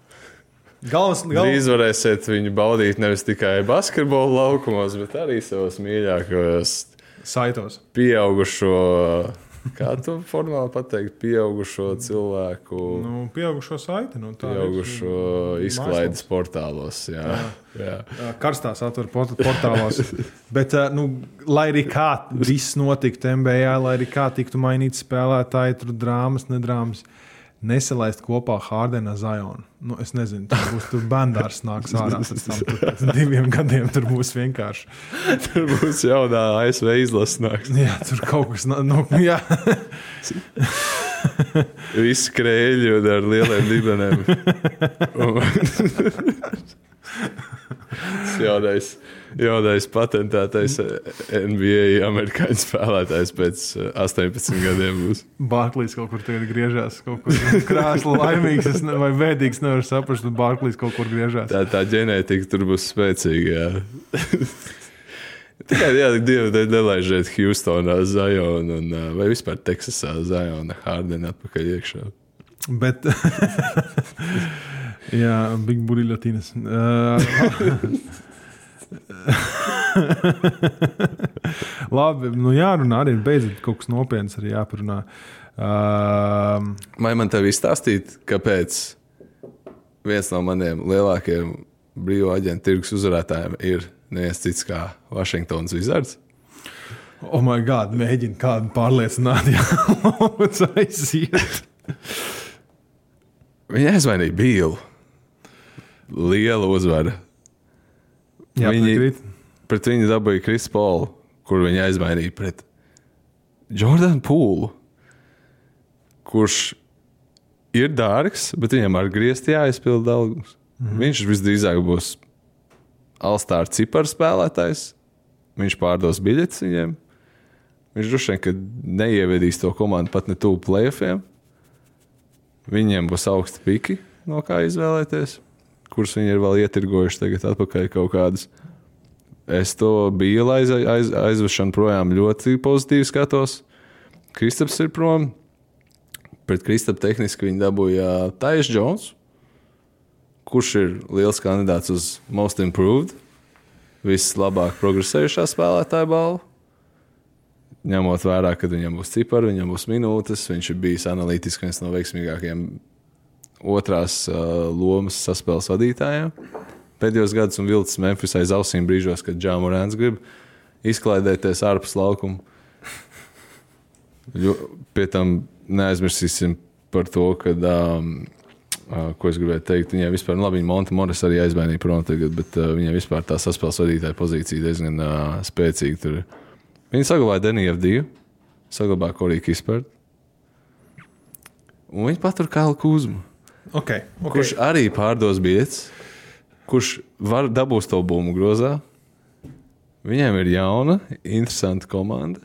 Galvas, Drīz galvas, varēsiet viņu baudīt nevis tikai basketbola laukumos, bet arī savos mīļākajos saitos. pieaugušo, kā tu formāli pateikt, pieaugušo cilvēku, Nu, pieaugušo saiti. Nu, tā ir. pieaugušo izklaides portālos. Jā, jā. Jā, Karstās atver port- portālos. Bet, ā, nu, lai arī kā viss notiktu MBA, lai arī kā tiktu mainīti spēlētāji, tur drāmas, nedrāmas, nesalaist kopā Hārdena Zionu. Nu, es nezinu, tur būs tur bandārs nāks ārā. pēc diviem gadiem tur būs vienkārši. Tur būs jaunā ASV izlasnāks. Jā, tur kaut kas nav. Nu, jā. Visi krēļi un ar lieliem dibeniem. (laughs) Tas jaunais, jaunais patentētais NBA amerikāņu spēlētājs pēc eh, 18 gadiem būs. Bārklīs kaut kur tagad griežās. Kaut kur (laughs) krāsli laimīgs es ne, vai bēdīgs. Nevar saprast, bet Bārklīs kaut kur griežās. Tā, tā ģenētika tur būs spēcīga. (laughs) Tikai divi dēļ nelaižiet Houstonā, Zajonu un ā, vai vispār Teksasā, Zajona, Hārdena atpakaļ iekšā. Bet, (laughs) jā, Big. Uh, (laughs) Labi, nu jārunā arī beidzot kaut kas nopietns arī jāparunā. Uh, Vai man tev izstāstīt, kāpēc viens no maniem lielākajiem brīvā aģenta tirgus uzvarētājiem ir neviens cits kā Vašingtons Wizards? oh, my God, mēģina kādu pārliecināt, (laughs) ja lūdzu aiziet. Viņa aizvainīja Bīlu. Liela uzvara. Jā, Viņi- piekrīt. Pret viņu dabūja Kris Paulu, kur viņa aizvainīja pret Jordanu Pūlu, kurš ir dārgs, bet viņam ar griezti jāizpild algas. Mm -hmm. Viņš visdrīzāk būs Alstāra ciparu spēlētājs. Viņš pārdos biļetes viņiem. Viņš droši vien ka neievedīs to komandu pat ne tuvu playoffiem. Viņiem būs augsti piki, no kā izvēlēties, kurus viņi ir vēl ietirgojuši tagad atpakaļ kaut kādus. Es to biju aiz, aiz, aizvešanu projām ļoti pozitīvi skatos. Kristaps ir prom. Pret Kristapu tehniski viņi dabūja Taisa Jones, kurš ir liels kandidāts uz Most Improved, vislabāk progresējušā spēlētāja balvu. Ņemot vērā, ka viņam būs cipari, viņam būs minūtes, viņš ir bijis analītiski viens no veiksmīgākajiem otrās uh, lomas saspēles vadītājiem. Pēdējos gados un vilcis Memphis aiz ausīm brīžos, kad Džāmurēns grib izklaidēties ārpus laukuma. Pie tam neaizmirsīsim par to, ka, um, uh, ko es gribēju teikt, viņai vispār, nu, labi, viņa Monte Morris arī aizmainīja prom tagad, bet uh, viņai vispār tā saspēles vadītāja pozīcija diezgan uh, spēcīga. Tur. Viņa saglabāja Deniju F2, saglabāja Koriju Kispertu. Un viņa patur Kālu Kūzmu, Okay, okay. kurš arī pārdos biļetes, kurš var dabūt to bumbu grozā. Viņiem ir jauna, interesanta komanda.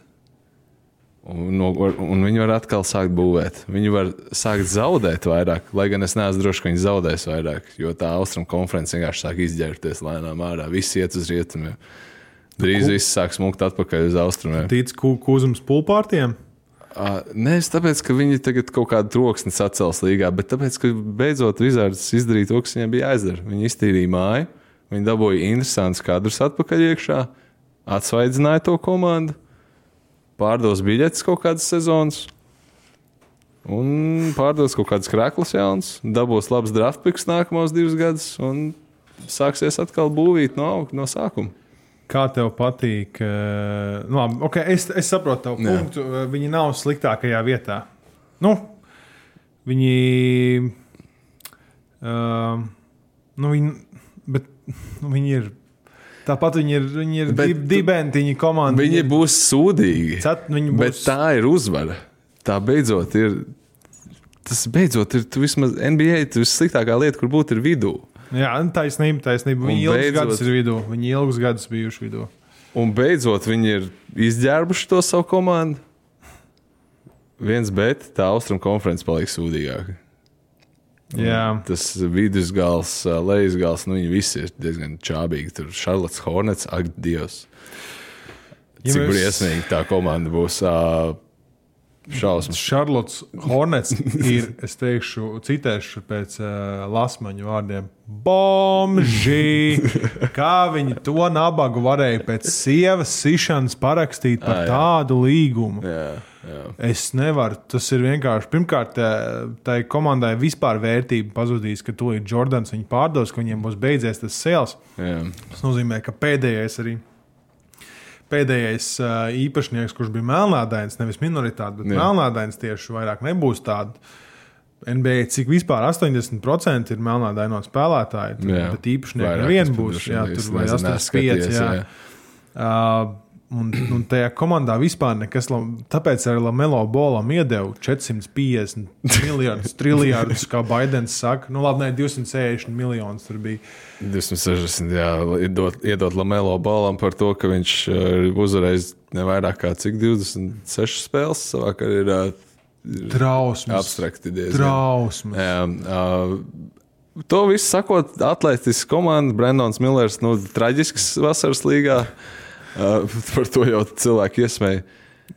Un, no, un viņi var atkal sākt būvēt. Viņi var sākt zaudēt vairāk, lai gan es neesmu drošs, ka viņi zaudēs vairāk. Jo tā austrumu konference vienkārši sāk izģērbties lēnām ārā. Visi iet uz rietumiem. Drīz viss sāk smukt atpakaļ uz austrumiem. Tic kūzums pulpārtiem. Uh, Nevis tāpēc, ka viņi tagad kaut kādu troksni sacels līgā, bet tāpēc, ka beidzot Vizards izdarīja to, kas viņiem bija jāizdara. Viņi iztīrīja māju, viņi dabūja interesantus kadrus atpakaļ iekšā, atsvaidzināja to komandu, pārdos biļetes kaut kādas sezonas. Un pārdos kaut kādas krāklas jaunas, dabūs labs draftpiks nākamos divus gadus un sāksies atkal būvīt no, no sākuma. Kā tev patīk? eh, Nu, labi, okay, es, es saprotu tavu Jā. punktu. eh, Viņi nav sliktākajā vietā. Nu, viņi. Uh, nu, viņi bet, nu, viņi ir. Tāpat viņi ir, viņi ir Bet dib, dibentiņi komanda. Viņi būs sūdīgi. Cet, viņi Bet būs, tā ir uzvara. Tā beidzot ir. Tas beidzot ir tu vismaz NBA. Tas vissliktākā lieta, kur būt, ir vidū. Jā, taisnība, taisnība. Viņi ilgus beidzot- gadus ir vidū. Viņi ilgus gadus bijuši vidū. Un beidzot viņi ir izģērbuši to savu komandu. Viens bet tā austrumu konferences paliek sūdīgāka. Jā, Tas vidusgals, lejasgals, nu viņi visi ir diezgan čābīgi. Tur Charlotte Hornets, ak, Dievs. Ja Cik mēs- briesmīgi tā komanda būs. ā, Šausmas. Šarlots Hornets ir, es teikšu, citēšu pēc uh, lasmaņu vārdiem. Bomži! Kā viņi to nabagu varēja pēc sievas sišanas parakstīt par jā. tādu līgumu? Jā, jā. Es nevaru. Tas ir vienkārši. Pirmkārt, eh, tai komandai vispār vērtība pazudīs, ka to ir Jordans. Viņi pārdos, ka viņiem būs beidzies tas sēls. jā. Tas nozīmē, ka pēdējais arī. Pēdējais īpašnieks, kurš bija melnādains, nevis minoritāte, bet melnādains tieši vairāk nebūs tāds. NBA cik vispār 80% ir melnādaino spēlētāji, tad, Jā. bet īpašnieki Vairāk, viens es būs. Jā, tur vai nezinu, 85. neskaties, Jā. jā. Uh, Un, un tajā komandā vispār nekas, tāpēc arī Lamelo bolam iedeva 450 miljonus, triljardus, kā Baidens saka. Nu, labi, ne 260 miljonus tur bija. 260, jā, iedot, iedot Lamelo balam par to, ka viņš ir uzvarējis ne vairāk kā cik 26 spēles savā karjerā. Trausmas. Abstrakti diezgan. Trausmas. Jā, uh, to visu sakot, atletisks komanda, Brendons Millers, nu, traģisks vasaras līgā. Uh, (laughs) par to jau cilvēki iesmēja.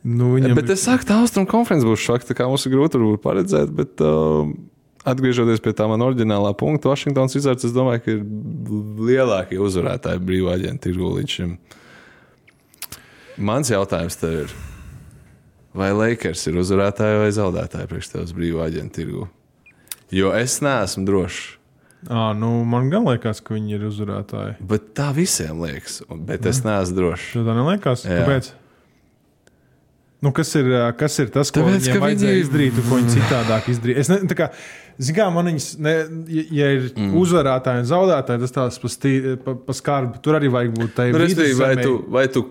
Nu, Viņam... Bet es saku, tā austrumu konferences būs švaka, tā kā mums ir grūti paredzēt. Bet, uh, atgriežoties pie tā mana oriģinālā punkta, Vašingtons izvērts, es domāju, ka ir lielākie uzvarētāji brīvā aģenta tirgu līdz šim. Mans jautājums tev ir, vai Lakers ir uzvarētāji vai zaudētāji priekš tevis brīvā aģenta tirgu? Jo es neesmu drošs. À, nu, man gan liekas, ka viņi ir uzvarētāji. Bet tā visiem liekas, bet es neesmu drošs. Tev tā neliekas? Jā. Kāpēc? Nu, kas, ir, kas ir tas, ko Tāpēc, viņiem vajadzēja viņi- izdarīt, ko viņi citādāk izdarīja? Es ne, tā kā, kā, man viņas, ne, ja- ir mm. uzvarētāji un zaudētāji, tas tās pa, stī, pa, pa skarbu. Tur arī vajag būt tai Nu, respektīvi, vai, tu, vai, tu,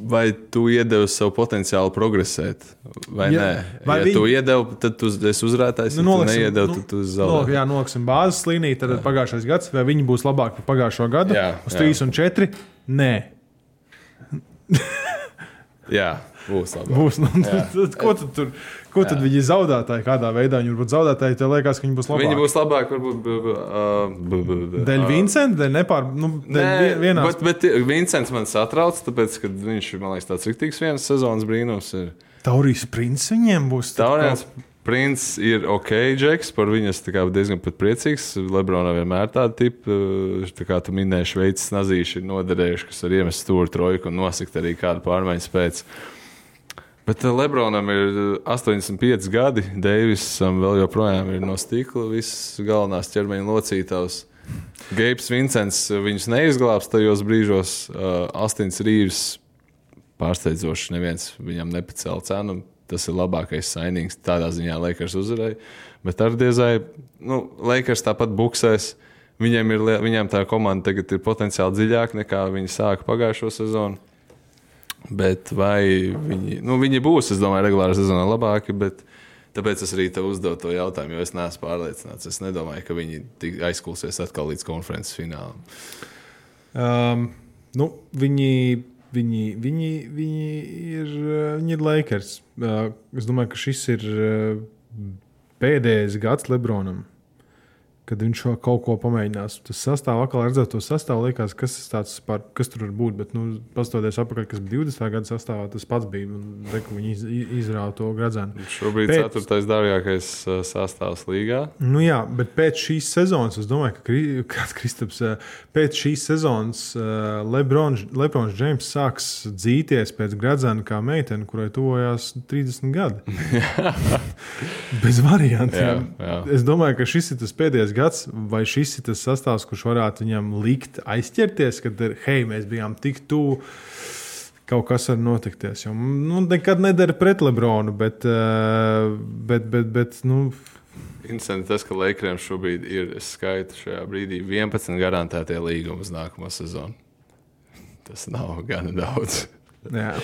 vai tu iedevi savu potenciālu progresēt, vai Ja- nē? vai ja viņi- tu iedevi, tad tu esi uzvarētājs. Nu, Nu, ja noliksim- neiedevi, nu, tad tu No, zaudējis. jā, noliksim bāzes līniju, tad jā. pagājušais gads, vai viņi būs labāki par pagājušo gadu? Jā, Uz jā. 3 un 4? Nē, Jā, būs labi. būs. Nu, tad, ko tad, tur, ko tad viņi ir zaudētāji? Kādā veidā viņi var būt zaudētāji? Tev liekas, ka viņi būs labāki. Viņi būs labāki, varbūt. uh, Dēļ Vincenta, dēļ nepār. Nu, dēļ Nē, vienā bet, bet Vincents man satrauc, tāpēc, ka viņš man liekas, tāds rīktīgs viens sezonas brīnums. Ir. Taurijas princis viņiem būs. Tauriens Princis ir ok, Džeks, par tā kā diezgan priecīgs. Lebronam vienmēr tāda tipa, eh, tā kā tu minēji, Šveices nazīši ir noderējuši, kas var iemest stūri trojku un nosakt arī kādu pārmaiņu pēc. Bet eh, Lebronam ir 85 gadi, Deivisam vēl joprojām ir no stikla visas galvenās ķermeņa locītavas. Geips Vincents eh, viņus neizglābs tajos brīžos. Uh, Astins Rīvs pārsteidzoši neviens viņam nepacēla cenu. Tas ir labākais sainīgs. Tādā ziņā Lakers uzvarēja. Bet ar diezai, nu, Lakers tāpat buksēs. Viņiem ir, viņiem tā komanda tagad ir potenciāli dziļāka nekā viņi sāka pagājušo sezonu. Bet vai viņi, nu, viņi būs, es domāju, regulārā sezonā labāki. Bet tāpēc es arī tev uzdevu to jautājumu, jo es neesmu pārliecināts. Es nedomāju, ka viņi aizkulsies atkal līdz konferences finālam. Um, nu, viņi, viņi, viņi, viņi, ir, viņi ir Lakers. Uh, es domāju, ka šis ir uh, pēdējais gads Lebronam. Kad viņš kaut ko pamēģinās. Tas sastāvā, kā redzot, to sastāvā, liekas, kas, tāds par, kas tur var būt. Bet, nu, pastoties atpakaļ, kas bija 20. gada sastāvā, tas pats bija. Un, re, viņi iz, izrāva to gradzenu. Šobrīd Pēc- Pēc... ceturtais dārgākais uh, sastāvs līgā. Nu, jā, bet pēc šīs sezonas, es domāju, ka Kri- (laughs) kāds Kristaps, eh, pēc šīs sezonas Lebrons, Lebrons Džeims sāks dzīties pēc gradzena kā meitene, kurai tuvojās 30 gadi. (laughs) Bez variantiem. Jā, jā. Es domāju, ka šis ir tas pēdējais gads, vai šis ir tas sastāvs, kurš varētu viņam likt aizķerties, kad, hei, mēs bijām tik tuvu. Kaut kas var notikties. Jo, nu, nekad nedara pret Lebronu, bet, eh, bet, bet, bet nu, Interesanti tas, ka Lakeriem šobrīd ir es skaitu šajā brīdī 11 garantētie līgumi uz nākamo sezonu. Tas nav gana daudz. jā.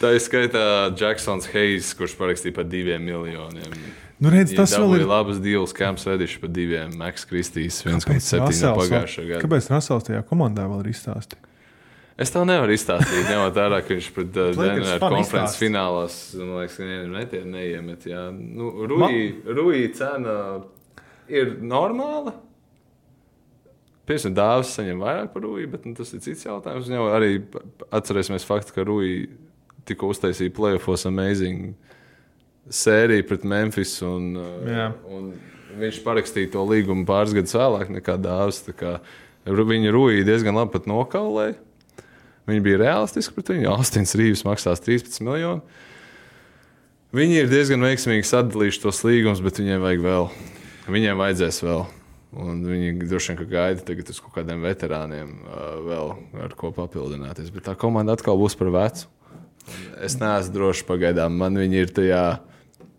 Tā ir skaitā Jacksons Hayes, kurš parakstīja par diviem miljoniem. Nu, redz, tas Viņa vēl ir. labas deals, Kams Redišs par diviem, Maks Kristīs 1,7 no Rasels pagājušā gada. Kāpēc Rasels tajā komandā vēl ir izstāstījis? Es tev nevaru izstāstīt, ņemot vērā, ka viņš pret uh, fan konferences finālās, man liekas, ka nevienam netiek neiemet. Jā. Nu, Rui, Rui cena ir normāla. Piemēram, dāvāts saņem vairāk par Rui, bet nu, tas ir cits jautājums. Viņam arī atcerēsimies faktu, ka Rui tikko uztaisīja playoffs amazing sēriju pret Memphis. Un, uh, Jā. un viņš parakstīja to līgumu pāris gadus vēlāk nekā dāvāts. Viņa Rui diezgan labi pat nokaulēja. Viņi bija realistiski pret viņu. Austins Rīvs maksās 13 miljonus. Viņi ir diezgan veiksmīgi sadalījuši tos līgumus, bet viņiem vajag vēl. Viņiem vajadzēs vēl. Un viņi droši vien gaida tagad uz kaut kādiem veterāniem, uh, vēl ar ko papildināties. Bet tā komanda atkal būs par vecu. Es neesmu drošs pagaidām. Man viņi ir tajā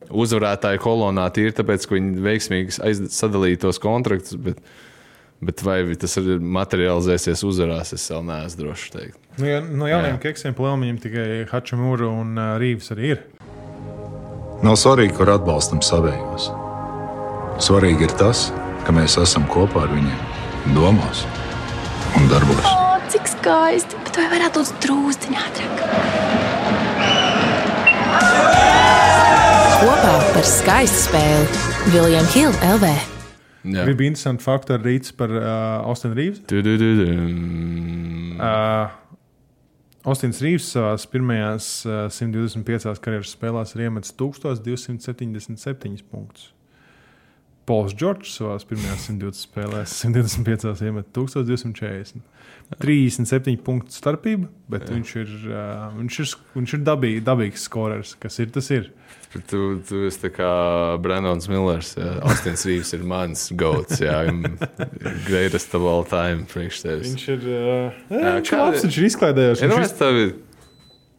uzvarētāju kolonā tīri tāpēc, ka viņi veiksmīgi sadalīja tos kontraktus. Bet, Bet vai tas arī materializēsies uzvarās, es vēl neesmu drošs teikt. Nu, ja, no jauniem Jā. keksiem plēmiņiem tikai Hačamūra un uh, Rīgas arī ir. Nav svarīgi, kur atbalstam savējos. Svarīgi ir tas, ka mēs esam kopā ar viņiem, domās un darbos. O, cik skaisti! Bet vai varētu būt drūzciņā ātrāk? Kopā par skaistu spēli Viljams Hilde LV. Jā. Gribu interesantu faktu ar Rītas par uh, Austinu Rīvs. Du-du-du-dum. Uh, Austins Rīvs savā pirmajās uh, 125 karjeras spēlēs ir iemetis 1277 punktus. Pols Čorčs savā pirmajās 120 spēlēs, 125 iemet 1240. 37 punktu starpība, bet viņš ir, uh, viņš ir, viņš ir dabī, dabīgs skorers. Kas ir tas? Ir. Tu, tu esi tā kā Brendons Millers. Jā. Austins Rīvs ir mans goats. Jā, (laughs) greatest of all time priekš tevis. Viņš ir, uh, Jā, viņš kā- ir labs, viņš ir izklaidējies. Ja, nu, viņš es tevi,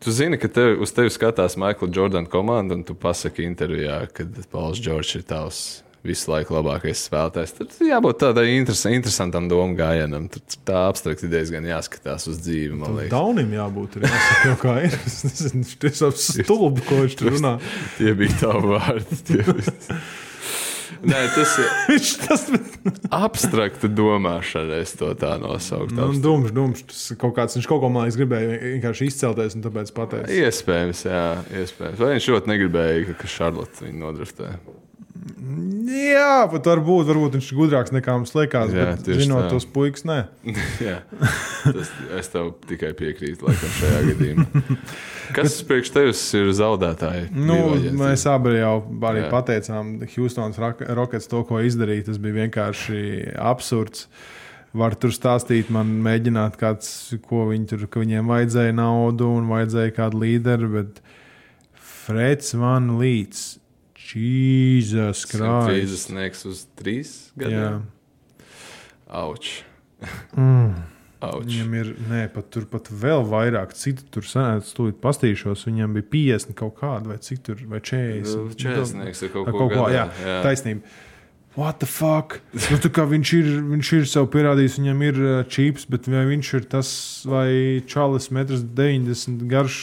tu zini, ka tev, uz tevi skatās Maikla Jordana komanda, un tu pasaki intervijā, ka Pauls Čorčs ir tavs visu laiku labākais spēlētājs. Tad jābūt tādai interes, interesantam domu gājienam. Tad tā abstrakti diezgan jāskatās uz dzīvi. man liekas. Daunim jābūt. Ir jāsaka, kā ir. (laughs) Es nezinu, Viņš ir stulbi, ko viņš tur runā. Tie bija tavi vārdi. (laughs) Nē, tas ir (laughs) Viņš tas abstrakta domāšana. Es to tā nosauktu. nu, dumšs, dumšs. Tas kaut kāds, viņš kaut ko man gribēja vienkārši izcelties un tāpēc pateikt. Iespējams, jā, iespējams. Vai viņš ļoti negribēja, ka Šarlote viņu nodriftē? Jā, pat varbūt, varbūt viņš ir gudrāks nekā mums liekas. Jā, bet, zinot tā. tos puikas, nē. (laughs) Jā, tas, es tev tikai piekrītu laikam, šajā gadījumā. Kas priekš tevis ir zaudētāji? Nu, Brīvā mēs abi jau arī Jā. pateicām, Houstonas Rockets to, ko izdarīja. Tas bija vienkārši absurds. Var tur stāstīt, man mēģināt, kāds, ko viņi tur, ka viņiem vajadzēja naudu un vajadzēja kādu līderi, bet Freds Van Līts, Jesus Krīzes Christ. sniegs uz trīs Jā, gadiem. Auč. mm. (laughs) Auč. viņam ir, nē, pat tur pat vēl vairāk, citi tur sanāca, stūlīt pastīšos, viņam bija 50 kaut kāda, vai cik tur, vai 40. Čēsnieks ir kaut kaut ko, jā, jā. taisnība. What the fuck? Nu, tā kā viņš ir, viņš ir sev pierādījis, viņam ir uh, čips, bet vai viņš ir tas, vai Čāles metrs 90 garš?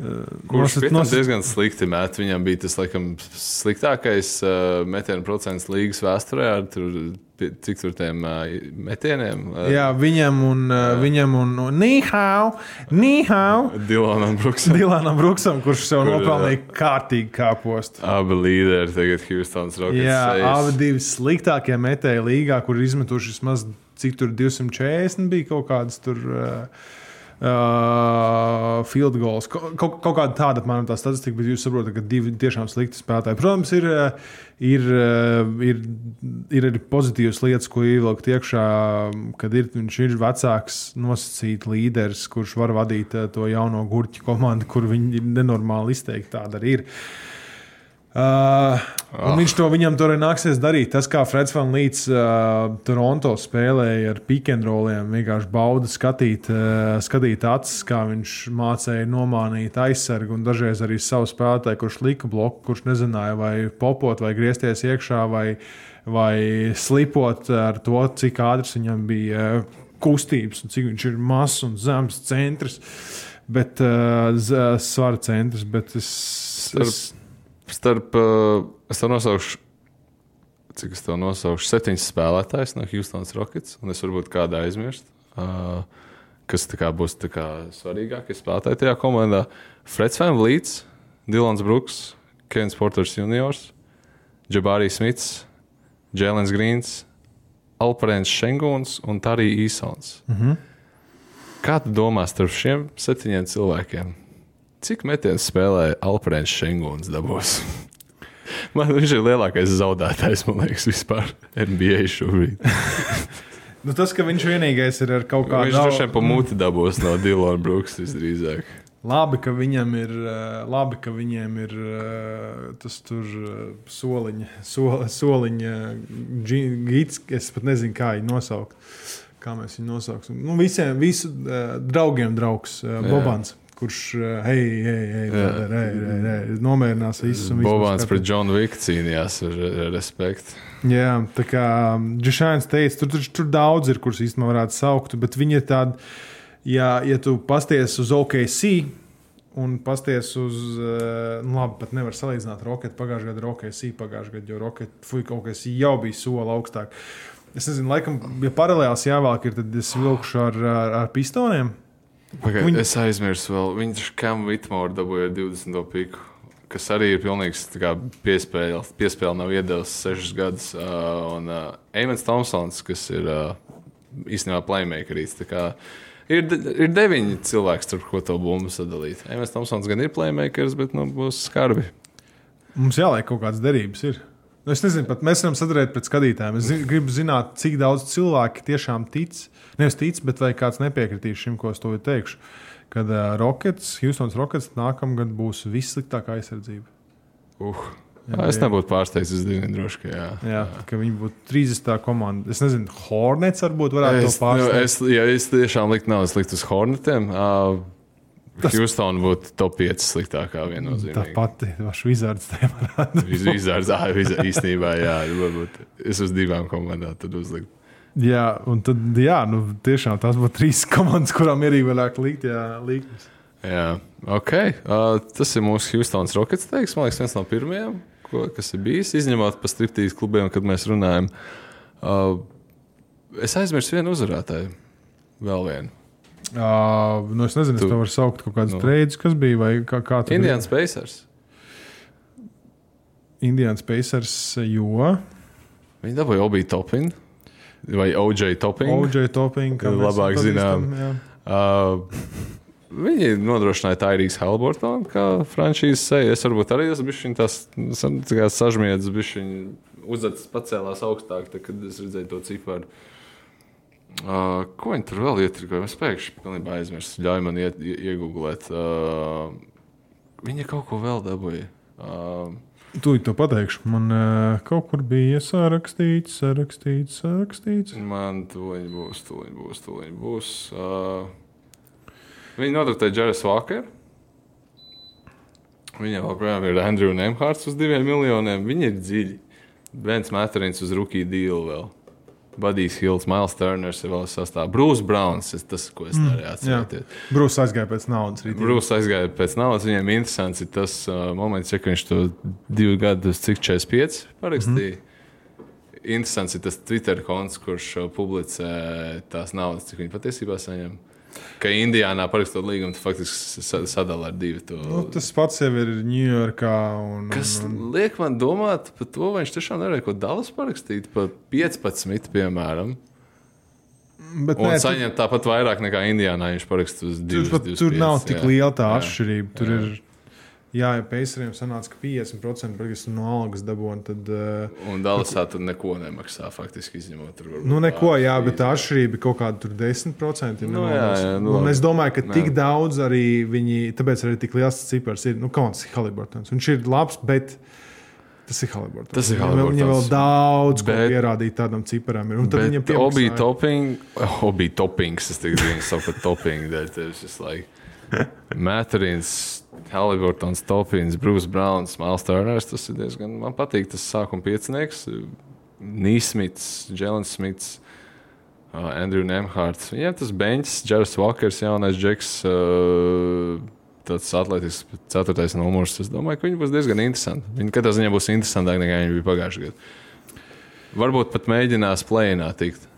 Uh, Kurš nosat, nosat- diezgan slikti met. Viņam bija tas, laikam, sliktākais uh, metienu procents līgas vēsturē ar tur, cik tur tiem uh, metieniem. Uh, Jā, viņam un, uh, viņam un, un Nīhau, Nīhau, Dilanam Bruksam. Dilanam Bruksam, kurš sev Kur, nopelnīja kārtīgi kāpost. Abi līderi tagad Houstonas Rockets. Jā, sejas. abi divi sliktākie metēji līgā, kur izmetuši vismaz cik tur 240 bija kaut kādas tur. Uh, Uh, field goals. Kaut, kaut, kāda tāda apmēram tā statistika, bet jūs saprotat, ka divi tiešām slikti spēlētāji. Protams, ir, uh, ir, uh, ir, ir arī pozitīvas lietas, ko ievilkt iekšā, kad ir, viņš ir vecāks, nosacīts līderis, kurš var vadīt uh, to jauno gurķu komandu, kur viņi ir nenormāli izteikti. Tāda arī ir. Uh, oh. Viņš to viņam tur nāksies darīt. Tas, kā Freds Van Līts uh, Toronto spēlēja ar pikantroliem, vienkārši bauda skatīt, uh, skatīt acis, kā viņš mācīja nomānīt aizsargu un dažreiz arī savu spēlētāju, kurš lika bloku, kurš nezināja, vai popot, vai griezties iekšā, vai, vai slipot ar to, cik ātrs viņam bija uh, kustības un cik viņš ir mazs un zems centrs. Bet uh, svara centrs, bet es, es, Starp, uh, es tev nosaukšu, cik es tev nosaukšu, septiņus spēlētājus no Houstonas Rockets, un es varbūt kādu aizmirst. Uh, kas kā, būs kā, svarīgākie spēlētāji tajā komandā? Freds Līts, Dilans Brooks, Kevins Porters Juniors, Jabārijas Smits, Jēlens Grīns, Alparēns Šengūns un Tarī Īsons. Mm -hmm. Kā tu domā starp šiem septiņiem cilvēkiem? Cik metienus spēlēja Alparēns Šengūns dabūs? (laughs) Man viņš ir lielākais zaudētājs, man liekas, vispār NBA šobrīd. (laughs) Nu, tas, ka viņš vienīgais ir ar kaut kādu Viņš droši vien pa muti dabūs no Dilona Brooks visdrīzāk. Labi, ka viņam ir, eh, labi, ka viņiem ir eh, tas tur eh, soliņa, sol, soliņa gits, es pat nezinu, kā viņu nosaukt. Kā mēs viņu nosauksim? Nu, visiem, visu draugiem draugs Bobans, kurš uh, hei, hei, hei, hei, hei, hei, nomierinās visus. Bobāns pret Džonu Viku cīnījās ar, ar respektu. Jā, tā kā Džešāns teica, tur, tur, tur daudz ir, kurus īstenībā varētu saukt, bet viņi ir tādi, ja, ja tu pasties uz OKC un pasties uz, eh, nu labi, pat nevar salīdzināt Roketu pagājušajā gadā ar OKC pagājušajā gadā, jo Roketu, fuj, OKC jau bija soli augstāk. Es nezinu, laikam, ja paralēls jāvelk, ir, tad es vilkšu ar, ar, ar pistoniem. Pagai, Viņi- Viņi... Es aizmirsu vēl, viņš Kam Vitmore dabūja 20. piku, kas arī ir pilnīgs kā piespēle. Piespēle nav iedevis 6 gadus. Uh, un uh, Eimants Thompsons, kas ir uh, īstenībā playmakerīts. Ir, ir deviņi cilvēki, starp ko to bumbu sadalīt. Eimants Thompsons gan ir playmakers, bet nu, būs skarbi. Mums jāliek kaut kādas derības. Ir. Nu, Es nezinu, pat mēs varam sadarīt pret skatītājiem. Es gribu zināt, cik daudz cilvēku tiešām tic. Nevis tic, bet vai kāds nepiekritīs šim, ko es to teikšu. Kad uh, Rockets, Houstons Rockets nākamgad būs vissliktākā aizsardzība. Uh. Jā, es nebūtu pārsteigts, es droši, ka jā. Jā, ka viņi būtu 30. komanda. Es nezinu, Hornets varbūt varētu Es, to nu, pārsteigt. es, ja es tiešām liktu naudas likt uz Hornetiem, uh, Tas- Houston būtu top 5 sliktākā viennozīmīgi. Tā pati vaša vizards te varētu. Izdarīt, īstenībā, jā, varbūt es uz divām komandām tad uzliktu. Jā, un tad, jā, nu, tiešām tās būtu trīs (laughs) komandas, kurām ir ievēlēta likt, jā, līknes. Jā, ok. Uh, tas ir mūsu Houstonas Rockets teiks, man liekas, viens no pirmajiem, ko, kas ir bijis, izņemot pa striptīs klubiem, kad mēs runājam. Uh, es aizmirsu vienu uzvarētāju. Vēl vienu. Uh, nu, es nezinu, Tu- es to varu saukt kaut kādas nu. trījus, kas bija, vai kā, kā Indians Pacers. Indians Pacers, jo Viņi dabūja Obi Topin vai OJ Topin. OJ Topping, kā Labāk zinām. Uh, viņi nodrošināja Tairijas Halbortonu kā franšīzes seju. Es varbūt arī esmu bijis tās tā kā sažmiedzis, bijis uzdevums pacēlās augstāk, tad, kad es redzēju to ciparu. Uh, ko viņi tur vēl ietrikoja? Es pēkšņi pilnībā aizmirsu. Ļauj man iet, ie- iegooglēt. Uh, viņi kaut ko vēl dabūja. Uh, Tūlīt to pateikšu. Man uh, kaut kur bija sarakstīts, sarakstīts, sarakstīts. Man tūlīt būs, tūlīt būs, tūlīt būs. Uh, viņi nodokļoja Džeras Vakaru. Viņam joprojām ir Andrew Nemhārds uz diviem miljoniem. Viņi ir dziļi. Bens Matrins uz rookie deal vēl. Budijs Hills, Miles Turners ir vēl sastāvā. Brūss Browns, tas, tas, ko es nevarēju Jā, atcerēties. Brūss aizgāja pēc naudas. Brūss aizgāja pēc naudas. Viņam interesants ir tas uh, moments, ja, ka viņš to divu gadu, cik 45 parakstīja. Mm. Interesants ir tas Twitter konts, kurš uh, publicē tās naudas, cik viņi patiesībā saņem. Ka Indijānā parakstot līgumu, tu faktiski sa- sadala ar divu. To. Nu, tas pats jau ir Ņujorkā. Un, Kas un, un, liek man domāt par to, vai viņš tiešām nevarēja ko Dallas parakstīt par 15, piemēram, bet, un nē, tur, saņemt tāpat vairāk nekā Indijānā. Viņš parakstīja uz tur, 2. pat- tur nav tik liela tā Jā. atšķirība. Tur ir. Jā, ja Pēceriem sanāca, ka 50% praktiski no algas dabūna, tad. Uh, Un Dallasā tur neko nemaksā, faktiski izņemot. Tur Nu, neko, jā, bet tā atšķirība ir kaut kāda tur 10%. Ja Nu, jā, jā, nu, un es domāju, ka Jā. tik daudz arī viņi, tāpēc arī tik liels cipars ir. Nu, kāds ir Haliburtons? Viņš ir labs, bet tas ir Haliburtons. Tas ir vēl- Viņam vēl Haliburtons. daudz ko Bet- pierādīt tādam ciparam. Ir. Un tad viņam Bet Obi topping, (laughs) Obi toppings, es tagad viņu saku par toppingu dēļ. Tev šis like (laughs) Matrins, Halliburtons, Toppings, Bruce Browns, Miles Turners. Tas ir diezgan, man patīk tas sākuma piecinieks. Nīsmits, Jēlens Smits, uh, Andrew Nemhārds. Viņiem tas beņķis, Džers Walkers, jaunais džeks. Uh, tāds atletisks, ceturtais numurs. Es domāju, ka viņi būs diezgan interesanti. Viņi katrā ziņā būs interesantāki nekā viņi bija pagājušajā gadā. Varbūt pat mēģinās plēnā tikt.